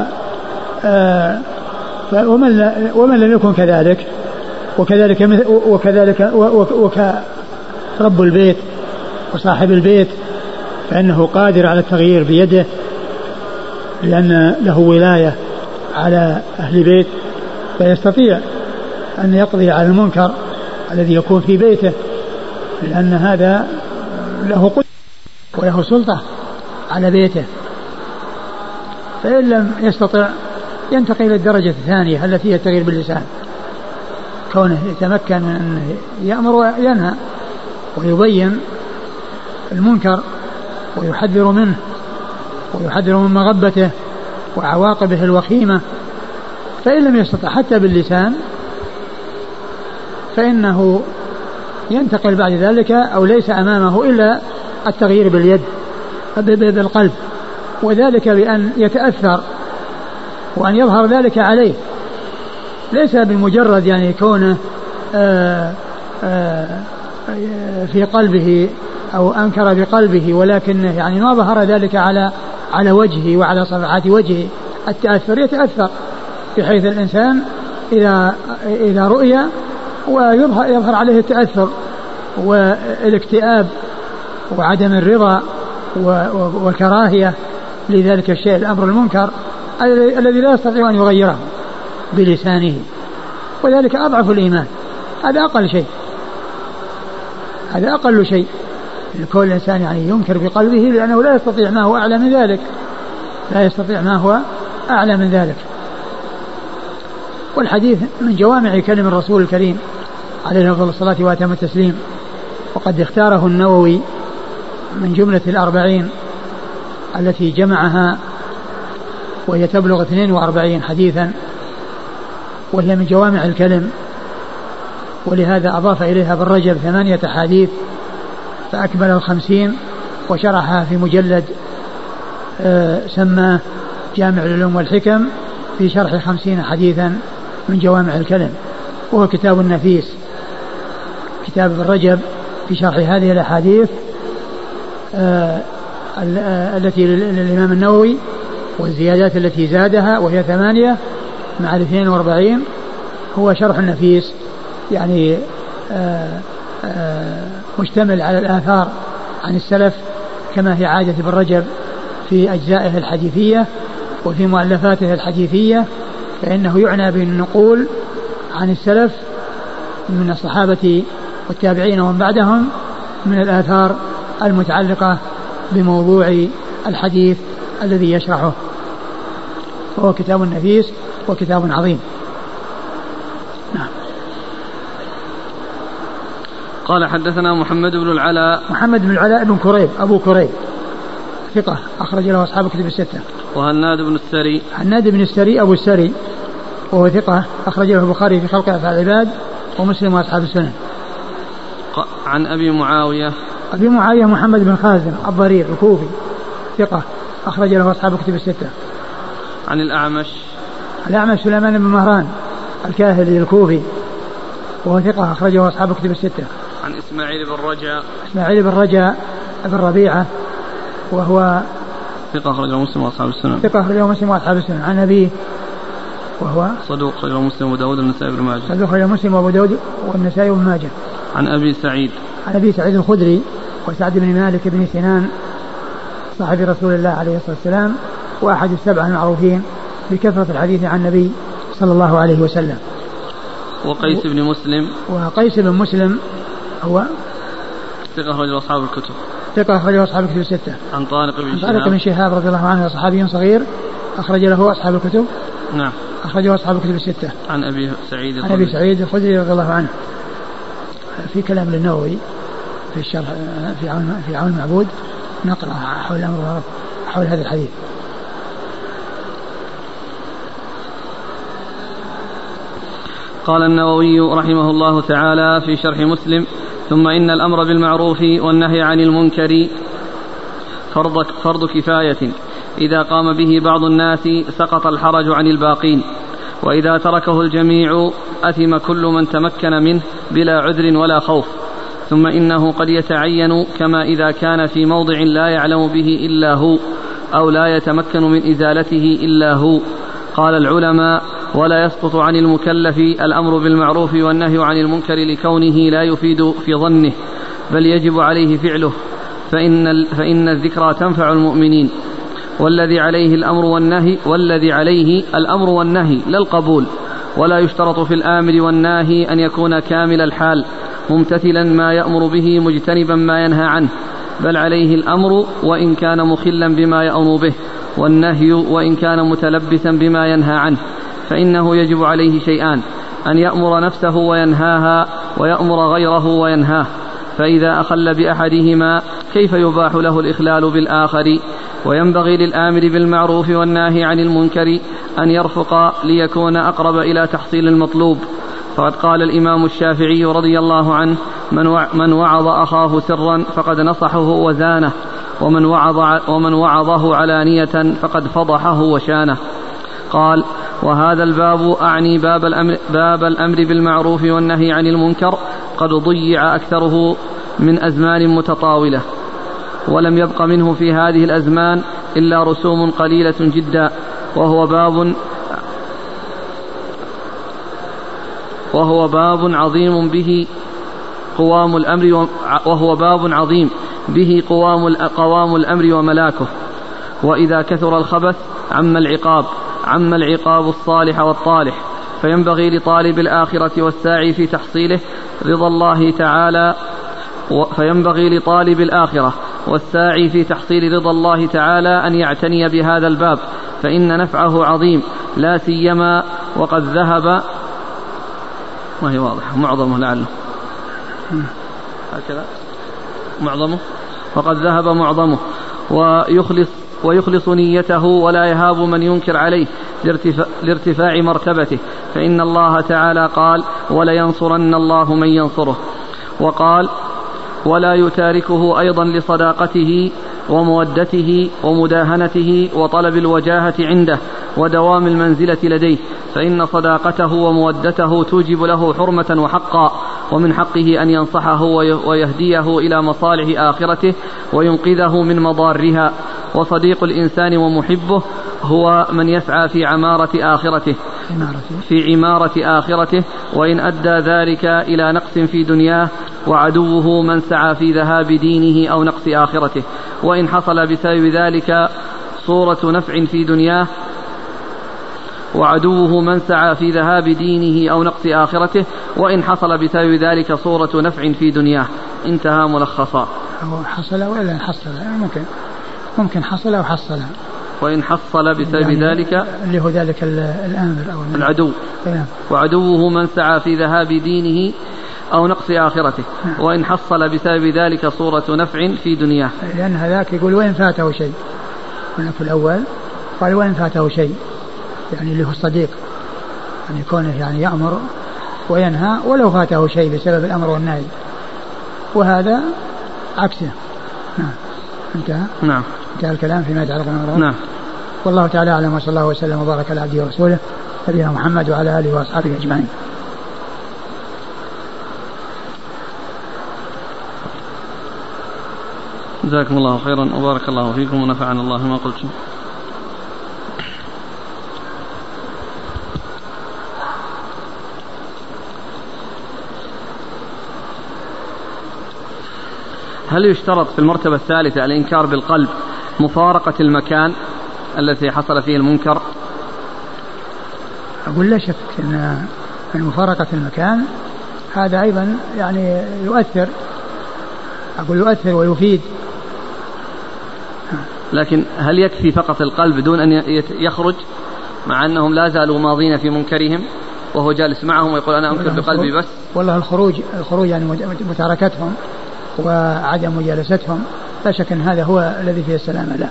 ومن ومن لم يكن كذلك وكذلك وكذلك وكرب البيت وصاحب البيت فإنه قادر على التغيير بيده لأن له ولاية على أهل بيت فيستطيع أن يقضي على المنكر الذي يكون في بيته لأن هذا له قدرة وله سلطة على بيته. فإن لم يستطع ينتقل إلى الدرجة الثانية التي هي التغيير باللسان. كونه يتمكن من أن يأمر وينهى ويبين المنكر ويحذر منه ويحذر من مغبته وعواقبه الوخيمة. فإن لم يستطع حتى باللسان فإنه ينتقل بعد ذلك أو ليس أمامه إلا التغيير باليد بالقلب وذلك بأن يتأثر وأن يظهر ذلك عليه. ليس بمجرد يعني كونه آآ آآ في قلبه أو أنكر بقلبه ولكنه يعني ما ظهر ذلك على على وجهه وعلى صفحات وجهه. التأثر يتأثر بحيث الإنسان إذا إذا رؤي ويظهر يظهر عليه التأثر والاكتئاب وعدم الرضا والكراهية لذلك الشيء الأمر المنكر. الذي لا يستطيع أن يغيره بلسانه. وذلك أضعف الإيمان. هذا أقل شيء. هذا أقل شيء. كل الإنسان يعني ينكر بقلبه لأنه لا يستطيع ما هو أعلى من ذلك. لا يستطيع ما هو أعلى من ذلك. والحديث من جوامع كلم الرسول الكريم عليه أفضل الصلاة وأتم التسليم. وقد اختاره النووي من جملة الأربعين التي جمعها وهي تبلغ 42 حديثا وهي من جوامع الكلم ولهذا أضاف إليها بالرجب ثمانية أحاديث فأكمل الخمسين وشرحها في مجلد سماه جامع العلوم والحكم في شرح خمسين حديثا من جوامع الكلم. وهو كتاب نفيس كتاب ابن رجب في شرح هذه الأحاديث آه، آه، التي للإمام النووي والزيادات التي زادها وهي ثمانية مع الاثنين وأربعين هو شرح نفيس يعني آه، مشتمل على الآثار عن السلف كما هي عادة ابن رجب في أجزائه الحديثية وفي مؤلفاته الحديثية فإنه يعنى بالنقول عن السلف من الصحابة والتابعين ومن بعدهم من الآثار المتعلقة بموضوع الحديث الذي يشرحه. وهو كتاب نفيس وكتاب عظيم. نعم. قال حدثنا محمد بن العلاء. محمد بن العلاء بن كريب أبو كريب. ثقة أخرج له أصحاب الكتب الستة. وهناد بن السري. هناد بن السري أبو السري وهو ثقة أخرج له البخاري في خلق أفعال العباد ومسلم وأصحاب السنن. عن أبي معاوية. أبي معاوية محمد بن خازم الضرير الكوفي ثقة أخرج له أصحاب الكتب الستة. عن الأعمش؟ الأعمش سليمان بن مهران الكاهلي الكوفي. وهو ثقة أخرجه أصحاب الكتب الستة. عن إسماعيل بن رجاء. إسماعيل بن رجاء بن ربيعة. وهو ثقة أخرجه مسلم وأصحاب السنن. ثقة أخرجه مسلم وأصحاب السنن. عن أبيه وهو صدوق أخرجه مسلم وأبو داود والنسائي بن ماجه. صدوق أخرجه مسلم وأبو داود والنسائي بن ماجه. عن أبي سعيد. عن أبي سعيد الخدري وسعد بن مالك بن سنان صاحب رسول الله عليه الصلاة والسلام. وأحد السبعة المعروفين بكثرة الحديث عن النبي صلى الله عليه وسلم وقيس بن مسلم وقيس بن مسلم هو ثقة أخرج أصحاب الكتب ثقة أخرجه أصحاب الكتب الستة. عن طارق بن شهاب. طارق بن شهاب رضي الله عنه صحابي صغير أخرج له أصحاب الكتب. نعم. أخرجه أصحاب الكتب الستة. عن أبي سعيد عن أبي سعيد الخدري رضي الله عنه. في كلام للنووي في الشرح في عون في عون المعبود نقرأ حول الأمر حول هذا الحديث. قال النووي رحمه الله تعالى في شرح مسلم ثم إن الأمر بالمعروف والنهي عن المنكر فرض, فرض كفاية. إذا قام به بعض الناس سقط الحرج عن الباقين وإذا تركه الجميع أثم كل من تمكن منه بلا عذر ولا خوف. ثم إنه قد يتعين كما إذا كان في موضع لا يعلم به إلا هو أو لا يتمكن من إزالته إلا هو. قال العلماء ولا يسقط عن المكلف الأمر بالمعروف والنهي عن المنكر لكونه لا يفيد في ظنه بل يجب عليه فعله. فإن, فإن الذكرى تنفع المؤمنين. والذي عليه الأمر والنهي والذي عليه الأمر والنهي لا القبول. ولا يشترط في الآمر والناهي أن يكون كامل الحال ممتثلا ما يأمر به مجتنبا ما ينهى عنه. بل عليه الأمر وإن كان مخلا بما يأمر به والنهي وإن كان متلبسا بما ينهى عنه. فإنه يجب عليه شيئان أن يأمر نفسه وينهاها ويأمر غيره وينهاه. فإذا أخل بأحدهما كيف يباح له الإخلال بالآخر؟ وينبغي للآمر بالمعروف والناهي عن المنكر أن يرفق ليكون أقرب إلى تحصيل المطلوب. فقد قال الإمام الشافعي رضي الله عنه من, من وعظ أخاه سرا فقد نصحه وزانه ومن وعظ ومن وعظه علانية فقد فضحه وشانه. قال وهذا الباب أعني باب الأمر, باب الأمر بالمعروف والنهي عن المنكر قد ضيع أكثره من أزمان متطاولة ولم يبق منه في هذه الأزمان إلا رسوم قليلة جدا وهو باب وهو باب عظيم به قوام الأمر وهو باب عظيم به قوام قوام الأمر وملاكه وإذا كثر الخبث عم العقاب. عم العقاب الصالح والطالح فينبغي لطالب الآخرة والساعي في تحصيله رضا الله تعالى فينبغي لطالب الآخرة والساعي في تحصيل رضا الله تعالى أن يعتني بهذا الباب فإن نفعه عظيم لا سيما وقد ذهب ما هي واضحة معظمه لعله. هكذا. معظمه؟ وقد ذهب معظمه ويخلص ويخلص نيته ولا يهاب من ينكر عليه لارتفاع, مرتبته. فإن الله تعالى قال ولينصرن الله من ينصره وقال ولا يتاركه أيضا لصداقته ومودته ومداهنته وطلب الوجاهة عنده ودوام المنزلة لديه. فإن صداقته ومودته توجب له حرمة وحقا ومن حقه أن ينصحه ويهديه إلى مصالح آخرته وينقذه من مضارها وصديق الإنسان ومحبه هو من يسعى في عمارة آخرته في عمارة آخرته وإن أدى ذلك إلى نقص في دنياه وعدوه من سعى في ذهاب دينه أو نقص آخرته. وإن حصل بسبب ذلك صورة نفع في دنياه وعدوه من سعى في ذهاب دينه أو نقص آخرته وإن حصل بسبب ذلك صورة نفع في دنياه. انتهى ملخصا. حصل ولا حصل ممكن ممكن حصل أو حصل وإن حصل بسبب يعني ذلك اللي هو ذلك الآمر أو العدو. نعم. وعدوه من سعى في ذهاب دينه أو نقص آخرته. نعم. وإن حصل بسبب ذلك صورة نفع في دنياه. لأن هذاك يقول وإن فاته شيء. في الأول قال وإن فاته شيء. يعني اللي هو الصديق. يعني كونه يعني يأمر وينهى ولو فاته شيء بسبب الأمر والنهي. وهذا عكسه. نعم. انتهى. نعم. انتهى الكلام فيما يتعلق بالأمر نعم. والله تعالى أعلم وصلى الله وسلم وبارك على عبده ورسوله نبينا محمد وعلى آله وأصحابه أجمعين. جزاكم الله خيرا وبارك الله فيكم ونفعنا الله ما قلتم. هل يشترط في المرتبة الثالثة الإنكار بالقلب؟ مفارقة المكان التي حصل فيه المنكر؟ أقول لا شك أن مفارقة المكان هذا أيضا يعني يؤثر أقول يؤثر ويفيد. لكن هل يكفي فقط القلب دون أن يخرج؟ مع أنهم لا زالوا ماضين في منكرهم وهو جالس معهم ويقول أنا أنكر بقلبي بس. والله الخروج الخروج يعني متاركتهم وعدم مجالستهم. لا شك أن هذا هو الذي فيه السلامة لا.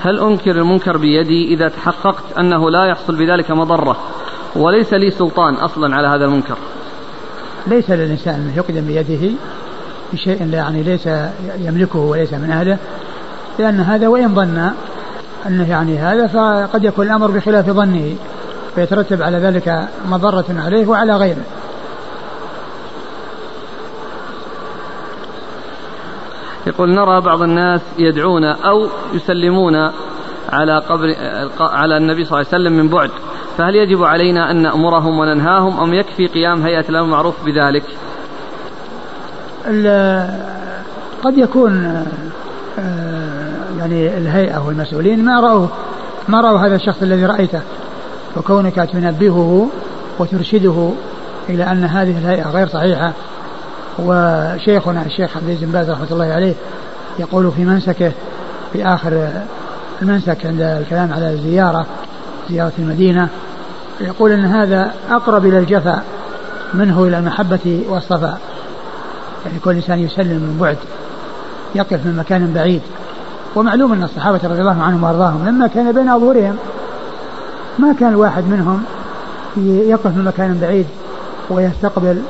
هل أنكر المنكر بيدي إذا تحققت أنه لا يحصل بذلك مضرة؟ وليس لي سلطان أصلا على هذا المنكر. ليس للإنسان أن يقدم بيده بشيء يعني ليس يملكه وليس من أهله لأن هذا وإن ظن أنه يعني هذا فقد يكون الأمر بخلاف ظنه فيترتب على ذلك مضرة عليه وعلى غيره. يقول نرى بعض الناس يدعون أو يسلمون على قبر على النبي صلى الله عليه وسلم من بعد فهل يجب علينا أن نأمرهم وننهاهم أم يكفي قيام هيئة الأمر المعروف بذلك؟ قد يكون آه، يعني الهيئة والمسؤولين ما رأوا ما رأوا هذا الشخص الذي رأيته. وكونك تنبهه وترشده إلى أن هذه الهيئة غير صحيحة. وشيخنا الشيخ عبد العزيز بن باز رحمة الله عليه يقول في منسكه في آخر المنسك عند الكلام على الزيارة زيارة المدينة يقول أن هذا أقرب إلى الجفا منه إلى المحبة والصفاء. يعني كل إنسان يسلم من بعد يقف من مكان بعيد. ومعلوم أن الصحابة رضي الله عنهم وأرضاهم لما كان بين أظهرهم ما كان الواحد منهم يقف من مكان بعيد ويستقبل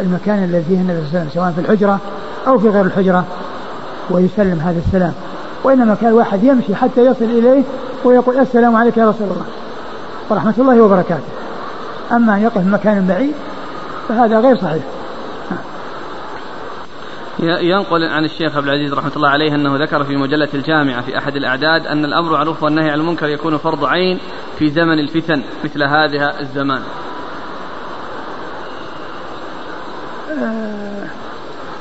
المكان الذي فيه النبي صلى الله عليه وسلم سواء في الحجرة أو في غير الحجرة ويسلم هذا السلام. وإنما كان واحد يمشي حتى يصل إليه ويقول السلام عليك يا رسول الله ورحمة الله وبركاته. أما أن يقف مكان بعيد فهذا غير صحيح. ينقل عن الشيخ عبد العزيز رحمة الله عليه أنه ذكر في مجلة الجامعة في أحد الأعداد أن الأمر معروف والنهي عن المنكر يكون فرض عين في زمن الفتن مثل هذا الزمان. آه،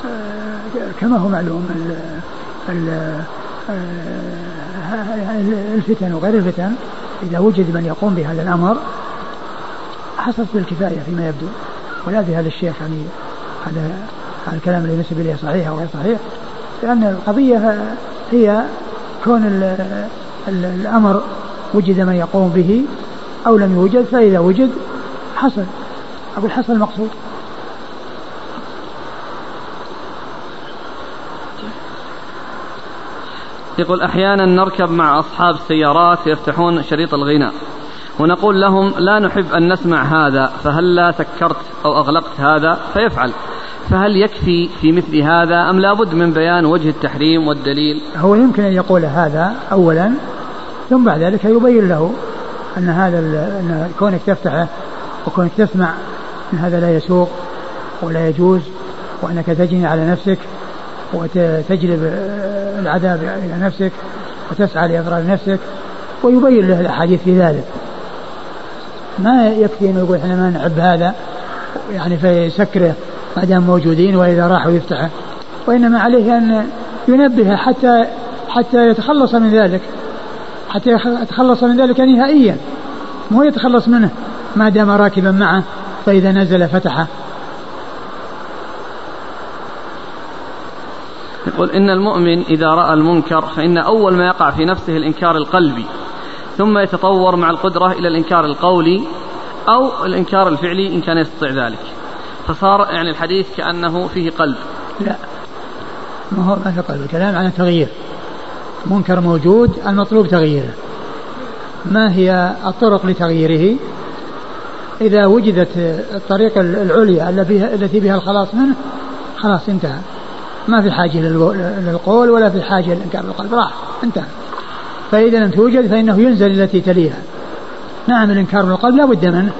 آه، كما هو معلوم آه، الفتن وغير الفتن إذا وجد من يقوم بهذا الأمر حصلت بالكفاية فيما يبدو ولا بهذا الشيخ يعني هذا الكلام اللي ينسب إليه صحيح أو غير صحيح لأن القضية هي كون الأمر وجد من يقوم به أو لم يوجد فإذا وجد حصل. أقول حصل المقصود. يقول أحيانا نركب مع أصحاب السيارات يفتحون شريط الغناء ونقول لهم لا نحب أن نسمع هذا فهل لا سكرت أو أغلقت هذا؟ فيفعل. فهل يكفي في مثل هذا أم لابد من بيان وجه التحريم والدليل؟ هو يمكن أن يقول هذا أولا ثم بعد ذلك يبين له أن هذا أن كونك تفتحه وكونك تسمع أن هذا لا يسوق ولا يجوز وأنك تجني على نفسك وتجلب العذاب إلى نفسك وتسعى لإضرار نفسك ويبين له الأحاديث في ذلك. ما يكفي أنه يقول إحنا ما نحب هذا يعني فيسكره ما دام موجودين وإذا راحوا يفتحه وإنما عليه أن ينبه حتى حتى يتخلص من ذلك حتى يتخلص من ذلك نهائيا مو يتخلص منه ما دام راكبا معه فإذا نزل فتحه. يقول إن المؤمن إذا رأى المنكر فإن أول ما يقع في نفسه الإنكار القلبي ثم يتطور مع القدرة إلى الإنكار القولي أو الإنكار الفعلي إن كان يستطيع ذلك. فصار يعني الحديث كأنه فيه قلب. لا. ما هو ما في قلب الكلام عن التغيير. منكر موجود المطلوب تغييره. ما هي الطرق لتغييره؟ إذا وجدت الطريقة العليا التي بها الخلاص منه خلاص انتهى. ما في حاجة للقول ولا في حاجة للإنكار بالقلب راح انتهى. فإذا لم توجد فإنه ينزل التي تليها. نعم الإنكار بالقلب لا بد منه.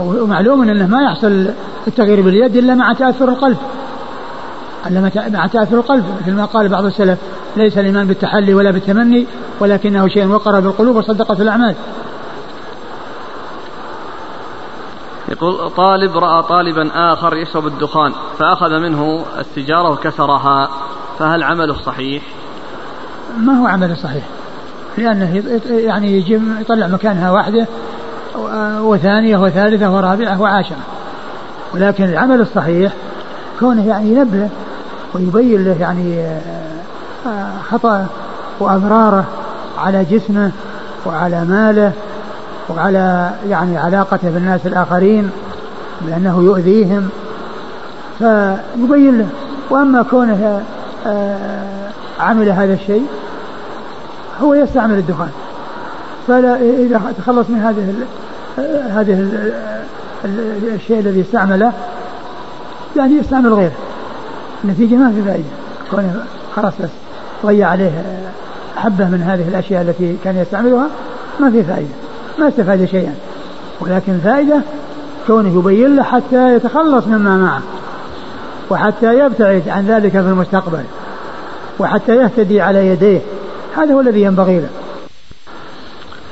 ومعلوم أنه ما يحصل التغيير باليد إلا مع تأثر القلب. إلا مع تأثر القلب مثل ما قال بعض السلف ليس الإيمان بالتحلي ولا بالتمني ولكنه شيء وقر بالقلوب وصدقت الأعمال. يقول طالب رأى طالبا آخر يشرب الدخان فأخذ منه السيجارة وكسرها فهل عمله صحيح؟ ما هو عمله صحيح. لأنه يعني يجي يطلع مكانها واحدة وثانية وثالثة ورابعة وعاشرة. ولكن العمل الصحيح كونه يعني ينبه ويبين له يعني آه، خطأه وأضراره على جسمه وعلى ماله وعلى يعني علاقته بالناس الآخرين بأنه يؤذيهم فيبين له. وأما كونه آه، عمل هذا الشيء هو يستعمل الدخان. فلا إذا تخلص من هذه هذه الشيء الذي استعمله يعني يستعمل غيره. النتيجة ما في فائدة. كونه خلاص بس ضيع عليه حبة من هذه الأشياء التي كان يستعملها ما في فائدة. ما استفاد شيئا. ولكن فائدة كونه يبين له حتى يتخلص مما معه وحتى يبتعد عن ذلك في المستقبل وحتى يهتدي على يديه. هذا هو الذي ينبغي له.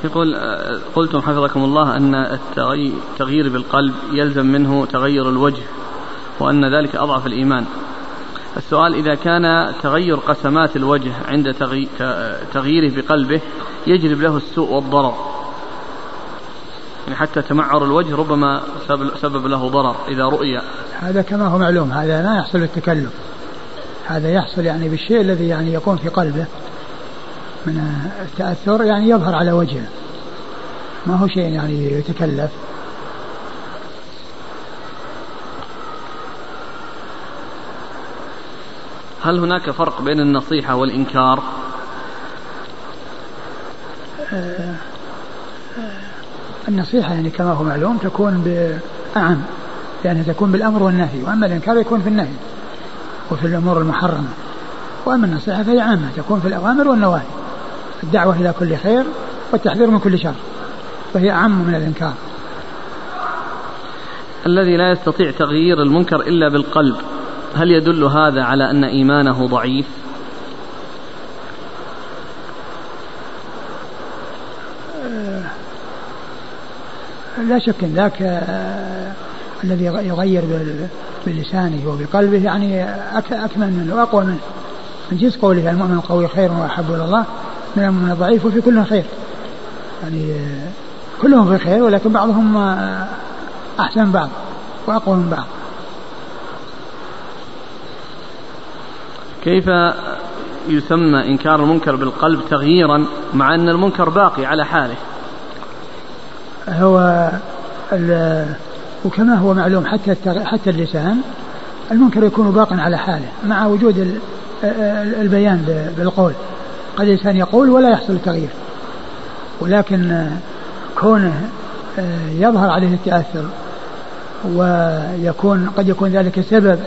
يقول آه، قلتم حفظكم الله أن التغيير بالقلب يلزم منه تغير الوجه وأن ذلك أضعف الإيمان. السؤال إذا كان تغير قسمات الوجه عند تغييره بقلبه يجلب له السوء والضرر. يعني حتى تمعر الوجه ربما سبب له ضرر إذا رؤي. هذا كما هو معلوم هذا لا يحصل بالتكلف هذا يحصل يعني بالشيء الذي يعني يكون في قلبه. من التأثر يعني يظهر على وجهه. ما هو شيء يعني يتكلف. هل هناك فرق بين النصيحة والإنكار؟ آه، آه، النصيحة يعني كما هو معلوم تكون بأعم يعني تكون بالأمر والنهي. وأما الإنكار يكون في النهي وفي الأمور المحرمة. وأما النصيحة فهي عامة تكون في الأوامر والنواهي. الدعوة إلى كل خير والتحذير من كل شر فهي أعم من الإنكار. الذي لا يستطيع تغيير المنكر إلا بالقلب هل يدل هذا على أن إيمانه ضعيف؟ آه، لا شك إن ذاك آه، الذي يغير بلسانه وبقلبه يعني أكمل منه وأقوى منه. من جنس قوله المؤمن القوي خير وأحب إلى الله من المؤمن الضعيف وفي كلهم خير. يعني كلهم في خير ولكن بعضهم أحسن بعض وأقوى من بعض. كيف يسمى إنكار المنكر بالقلب تغييرا مع أن المنكر باقي على حاله؟ هو وكما هو معلوم حتى حتى اللسان المنكر يكون باق على حاله مع وجود البيان بالقول. قد الإنسان يقول ولا يحصل التغيير. ولكن كونه آه، يظهر عليه التأثر ويكون قد يكون ذلك سبب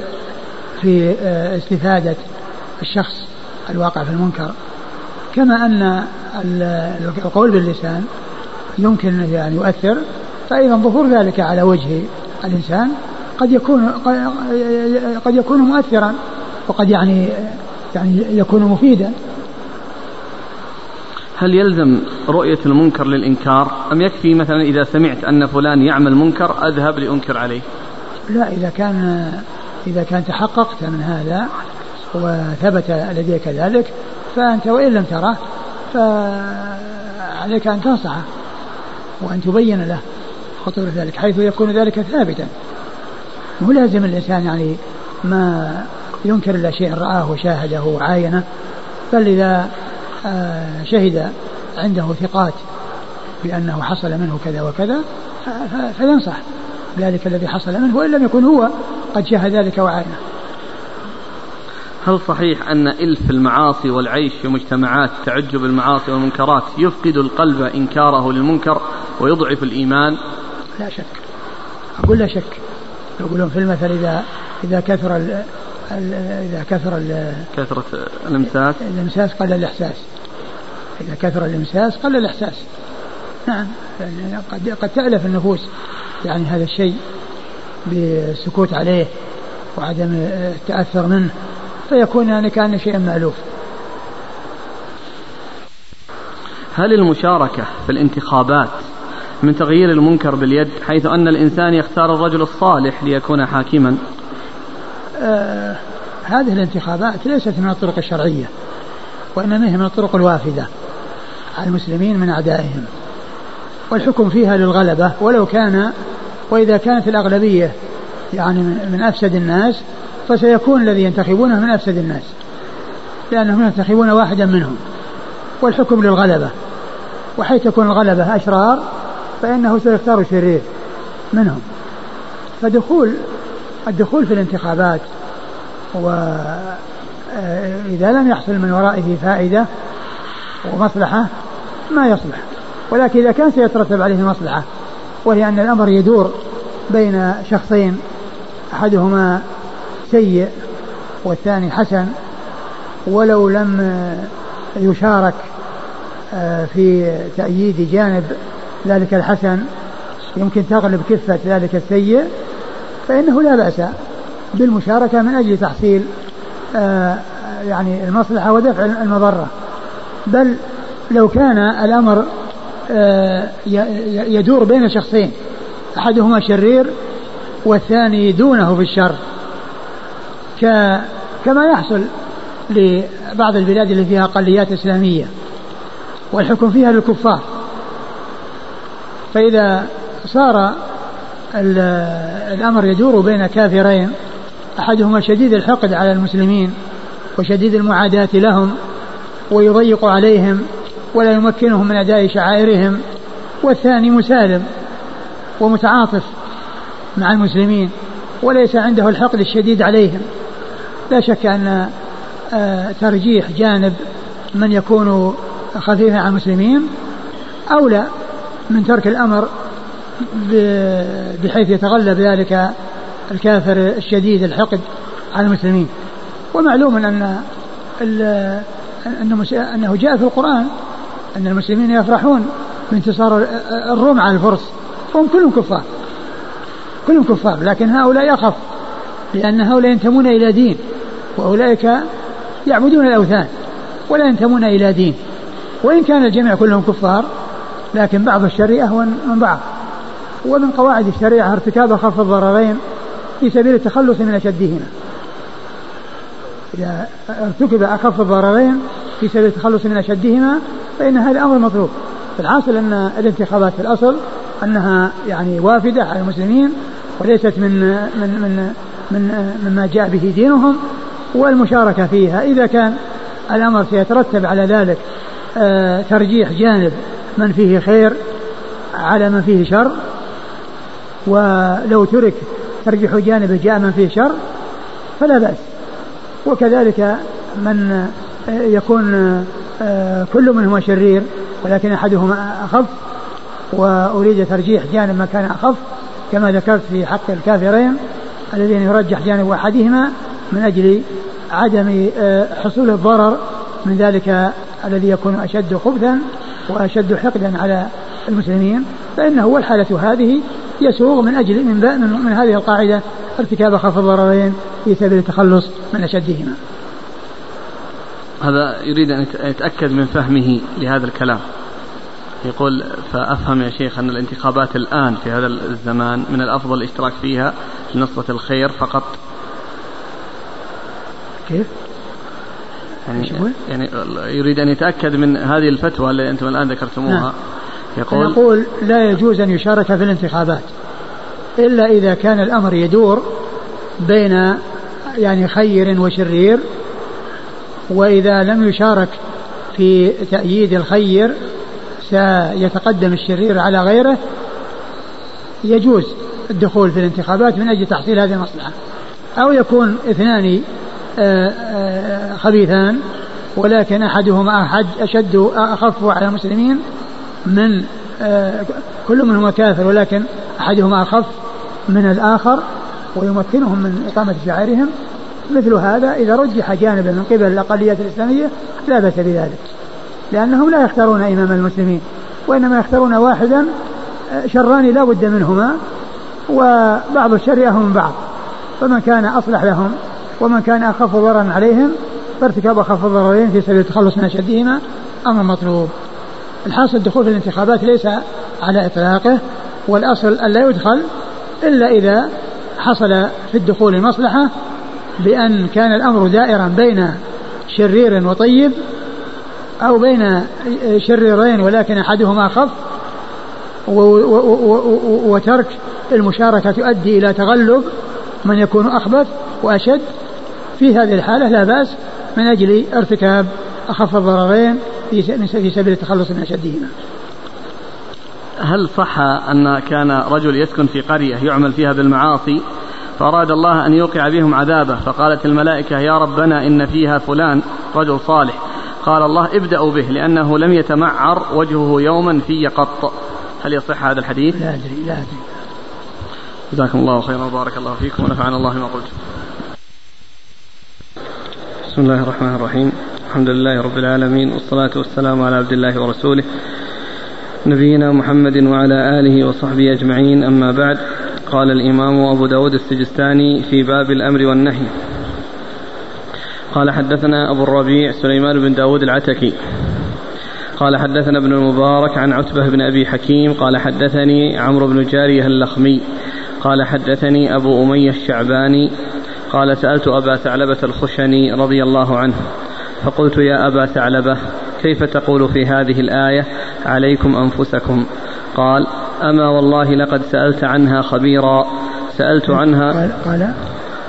في آه، استفادة الشخص الواقع في المنكر. كما أن القول باللسان يمكن يعني يؤثر فأيضا ظهور ذلك على وجه الإنسان قد يكون قد يكون مؤثرا وقد يعني يعني يكون مفيدا. هل يلزم رؤية المنكر للإنكار؟ أم يكفي مثلا إذا سمعت أن فلان يعمل منكر أذهب لأنكر عليه؟ لا إذا كان إذا كان تحققت من هذا وثبت لديك ذلك فأنت وإن لم تره فعليك أن تنصحه وأن تبين له خطورة ذلك حيث يكون ذلك ثابتا. مو لازم الإنسان يعني ما ينكر إلا شيء رآه وشاهده وعاينه بل إذا شهد عنده ثقات بأنه حصل منه كذا وكذا فينصح ذلك الذي حصل منه وإن لم يكن هو قد شاهد ذلك وعاينه هل صحيح أن إلف المعاصي والعيش في مجتمعات تعج بالمعاصي والمنكرات يفقد القلب إنكاره للمنكر ويضعف الإيمان؟ لا شك. أقول لا شك. يقولون في المثل إذا إذا كثر ال إذا كثر كثرة الإمساس الإمساس قل الإحساس. إذا كثر الإمساس قل الإحساس. نعم. يعني قد قد تألف النفوس يعني هذا الشيء بالسكوت عليه وعدم التأثر منه فيكون يعني كان شيئا مألوف. هل المشاركة في الانتخابات من تغيير المنكر باليد حيث أن الإنسان يختار الرجل الصالح ليكون حاكما؟ آه هذه الانتخابات ليست من الطرق الشرعية وإنما هي من الطرق الوافدة على المسلمين من أعدائهم. والحكم فيها للغلبة ولو كان وإذا كانت الأغلبية يعني من أفسد الناس فسيكون الذي ينتخبونه من أفسد الناس لأنهم ينتخبون واحدا منهم. والحكم للغلبة وحيث تكون الغلبة أشرار فإنه سيختار شرير منهم. فدخول الدخول في الانتخابات وإذا آه، لم يحصل من ورائه فائدة ومصلحة ما يصلح. ولكن إذا كان سيترتب عليه مصلحة وهي أن الأمر يدور بين شخصين أحدهما سيء والثاني حسن ولو لم يشارك آه، في تأييد جانب ذلك الحسن يمكن تغلب كفة ذلك السيء فإنه لا بأس بالمشاركة من أجل تحصيل آه، يعني المصلحة ودفع المضرة. بل لو كان الأمر آه، يدور بين شخصين أحدهما شرير والثاني دونه في الشر. كما يحصل لبعض البلاد اللي فيها أقليات إسلامية والحكم فيها للكفار. فإذا صار الأمر يدور بين كافرين أحدهما شديد الحقد على المسلمين وشديد المعاداة لهم ويضيق عليهم ولا يمكنهم من أداء شعائرهم والثاني مسالم ومتعاطف مع المسلمين وليس عنده الحقد الشديد عليهم. لا شك أن آه، ترجيح جانب من يكون خفيفا على المسلمين أولى من ترك الأمر بحيث يتغلب ذلك الكافر الشديد الحقد على المسلمين. ومعلوم أن أنه جاء في القرآن أن المسلمين يفرحون بانتصار الروم على الفرس. هم كلهم كفار. كلهم كفار. لكن هؤلاء أخف لأن هؤلاء ينتمون إلى دين وأولئك يعبدون الأوثان ولا ينتمون إلى دين. وإن كان الجميع كلهم كفار لكن بعض الشر أهون من بعض. ومن قواعد الشريعة ارتكاب أخف الضررين في سبيل التخلص من أشدهما. إذا ارتكب أخف الضررين في سبيل التخلص من أشدهما فإن هذا أمر مطلوب. الحاصل أن الانتخابات في الأصل أنها يعني وافدة على المسلمين وليست من من من من مما جاء به دينهم والمشاركة فيها إذا كان الأمر سيترتب على ذلك آه، ترجيح جانب من فيه خير على من فيه شر ولو ترك ترجح جانب جاء من فيه شر فلا بأس. وكذلك من يكون آه، كل منهما شرير ولكن أحدهما أخف وأريد ترجيح جانب ما كان أخف كما ذكرت في حق الكافرين الذين يرجح جانب أحدهما من أجل عدم آه، حصول الضرر من ذلك الذي يكون أشد خبثا وأشد حقدا على المسلمين. فإنه والحالة هذه يسوغ من أجل من, من, من هذه القاعدة ارتكاب خف الضررين في سبيل التخلص من أشدهما. هذا يريد أن يتأكد من فهمه لهذا الكلام. يقول فأفهم يا شيخ أن الانتخابات الآن في هذا الزمان من الأفضل الاشتراك فيها لنصرة الخير فقط. كيف؟ يعني, يعني يريد أن يتأكد من هذه الفتوى التي أنتم الآن ذكرتموها. نعم. يقول يقول لا يجوز أن يشارك في الانتخابات إلا إذا كان الأمر يدور بين يعني خير وشرير وإذا لم يشارك في تأييد الخير سيتقدم الشرير على غيره يجوز الدخول في الانتخابات من أجل تحصيل هذه المصلحة. أو يكون اثنان آه، آه، خبيثان ولكن أحدهما أحد أشد أخف على المسلمين من آه، كل منهما كافر ولكن أحدهما أخف من الآخر ويمكنهم من إقامة شعائرهم. مثل هذا إذا رجح جانبا من قبل الأقليات الإسلامية لا بأس بذلك لأنهم لا يختارون إمام المسلمين وإنما يختارون واحدا شران لا بد منهما وبعض الشر أهم من بعض. فمن كان أصلح لهم ومن كان أخف ضررا عليهم فارتكاب أخف الضررين في سبيل التخلص من أشدهما أمر مطلوب. الحاصل الدخول في الانتخابات ليس على إطلاقه والأصل ألا يدخل إلا إذا حصل في الدخول مصلحة بأن كان الأمر دائرا بين شرير وطيب أو بين شريرين ولكن أحدهما أخف وترك المشاركة تؤدي إلى تغلب من يكون أخبث وأشد. في هذه الحالة لا بأس من أجل ارتكاب أخف الضررين في سبيل التخلص من أشدهما. هل صح أن كان رجل يسكن في قرية يعمل فيها بالمعاصي فأراد الله أن يوقع بهم عذابه؟ فقالت الملائكة يا ربنا إن فيها فلان رجل صالح. قال الله ابدأوا به لأنه لم يتمعر وجهه يوما في قط. هل يصح هذا الحديث؟ لا أدري لا أدري. جزاكم الله خيرا وبارك الله فيكم ونفعنا الله ما قلت. بسم الله الرحمن الرحيم. الحمد لله رب العالمين والصلاة والسلام على عبد الله ورسوله نبينا محمد وعلى آله وصحبه أجمعين. أما بعد قال الإمام أبو داود السجستاني في باب الأمر والنهي. قال حدثنا أبو الربيع سليمان بن داود العتكي. قال حدثنا ابن المبارك عن عتبة بن أبي حكيم. قال حدثني عمرو بن جارية اللخمي. قال حدثني أبو أمية الشعباني. قال سألت أبا ثعلبة الخشني رضي الله عنه. فقلت يا أبا ثعلبة كيف تقول في هذه الآية؟ عليكم أنفسكم. قال أما والله لقد سألت عنها خبيرا. سألت عنها قال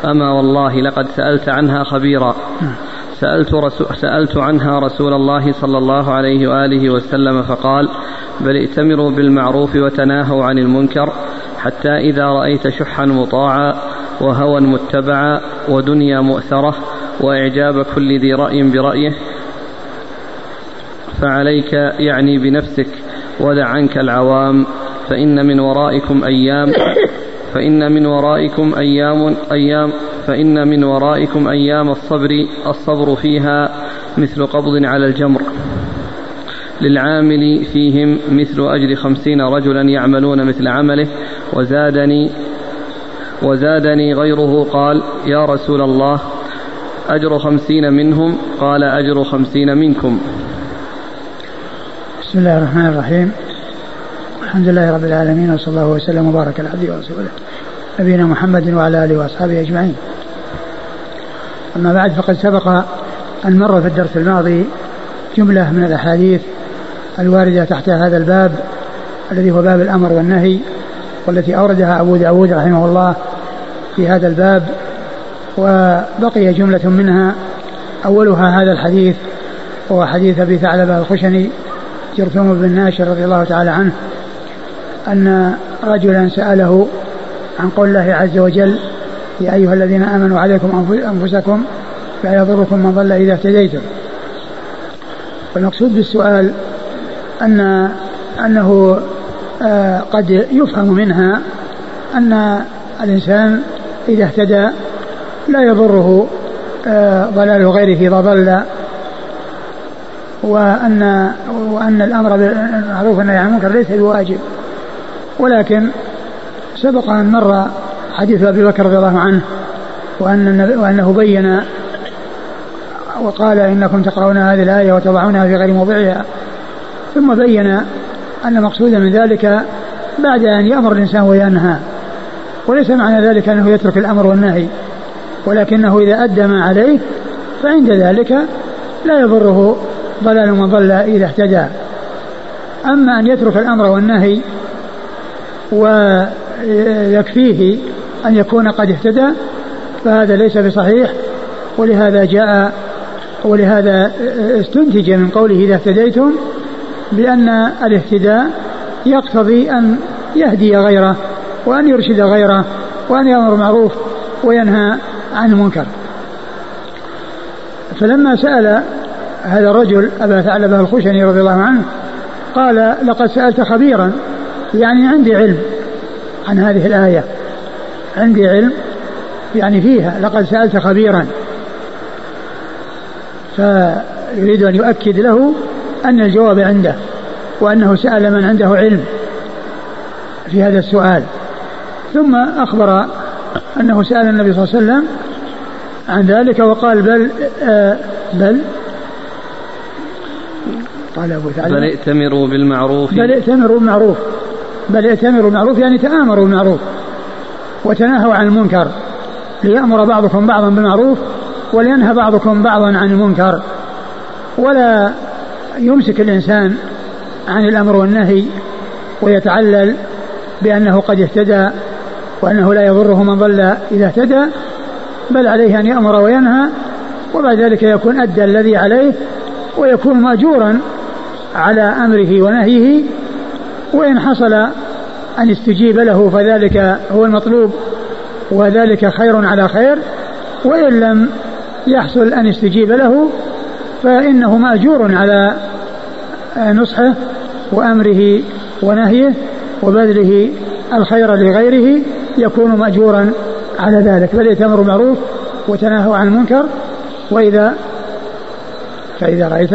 أما والله لقد سألت عنها خبيرا. سألت, رسول سألت عنها رسول الله صلى الله عليه وآله وسلم فقال بل ائتمروا بالمعروف وتناهوا عن المنكر حتى إذا رأيت شحا مطاعا وهوى متبعا ودنيا مؤثرة وإعجاب كل ذي رأي برأيه. فعليك يعني بنفسك ودع عنك العوام. فإن من ورائكم أيام فإن من ورائكم أيام أيام فإن من ورائكم أيام الصبر الصبر فيها مثل قبض على الجمر. للعامل فيهم مثل أجر خمسين رجلا يعملون مثل عمله. وزادني وزادني غيره قال يا رسول الله أجر خمسين منهم قال أجر خمسين منكم. بسم الله الرحمن الرحيم. الحمد لله رب العالمين وصلى الله وسلم وبارك على عبده ورسوله نبينا محمد وعلى آله وأصحابه أجمعين. أما بعد فقد سبق أن مر في الدرس الماضي جملة من الأحاديث الواردة تحت هذا الباب الذي هو باب الأمر والنهي والتي أوردها أبو داود رحمه الله في هذا الباب. وبقي جملة منها أولها هذا الحديث وهو حديث أبي ثعلبة الخشني جرثوم بن ناشر رضي الله تعالى عنه أن رجلا سأله عن قول الله عز وجل يا أيها الذين آمنوا عليكم أنفسكم لا يضركم من ضل إذا اهتديتم. والمقصود بالسؤال أن أنه آه، قد يفهم منها أن الإنسان إذا اهتدى لا يضره آه، ضلال غيره إذا ضل وأن وأن الأمر بالمعروف والنهي عن المنكر ليس بواجب. ولكن سبق أن مر حديث أبي بكر رضي الله عنه وأن وأنه بين وقال إنكم تقرؤون هذه الآية وتضعونها في غير موضعها. ثم بين أن مقصودا من ذلك بعد أن يأمر الإنسان وينهى. وليس معنى ذلك أنه يترك الأمر والنهي. ولكنه إذا أدى ما عليه فعند ذلك لا يضره ضلال من ضل إذا اهتدى. أما أن يترك الأمر والنهي ويكفيه أن يكون قد اهتدى فهذا ليس بصحيح ولهذا جاء ولهذا استنتج من قوله إذا اهتديتم بأن الاهتداء يقتضي أن يهدي غيره وأن يرشد غيره وأن يأمر معروف وينهى عن المنكر. فلما سأل هذا الرجل أبا ثعلبة الخشني رضي الله عنه قال لقد سألت خبيرا يعني عندي علم عن هذه الآية. عندي علم يعني فيها لقد سألت خبيرا. فيريد أن يؤكد له أن الجواب عنده وأنه سأل من عنده علم في هذا السؤال. ثم أخبر أنه سأل النبي صلى الله عليه وسلم عن ذلك وقال بل آه بل قال أبو ثعلبة. بل ائتمروا بالمعروف. بل ائتمروا بالمعروف. بل ائتمروا بالمعروف يعني تآمروا بالمعروف وتناهوا عن المنكر. ليأمر بعضكم بعضا بالمعروف ولينهى بعضكم بعضا عن المنكر. ولا يمسك الإنسان عن الأمر والنهي ويتعلل بأنه قد اهتدى وأنه لا يضره من ضل إذا اهتدى. بل عليه أن يأمر وينهى وبعد ذلك يكون أدى الذي عليه ويكون مأجورا على أمره ونهيه وإن حصل أن استجيب له فذلك هو المطلوب وذلك خير على خير وإن لم يحصل أن يستجيب له فإنه مأجور على نصحه وأمره ونهيه وبذله الخير لغيره يكون مأجورا على ذلك بل يتمر بالمعروف وتناهوا عن المنكر وإذا فإذا رأيت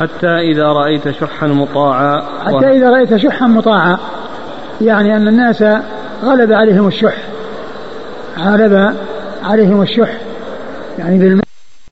حتى إذا رأيت شحا مطاعا. حتى إذا رأيت شحا مطاعا. يعني أن الناس غلب عليهم الشح. غلب عليهم الشح. يعني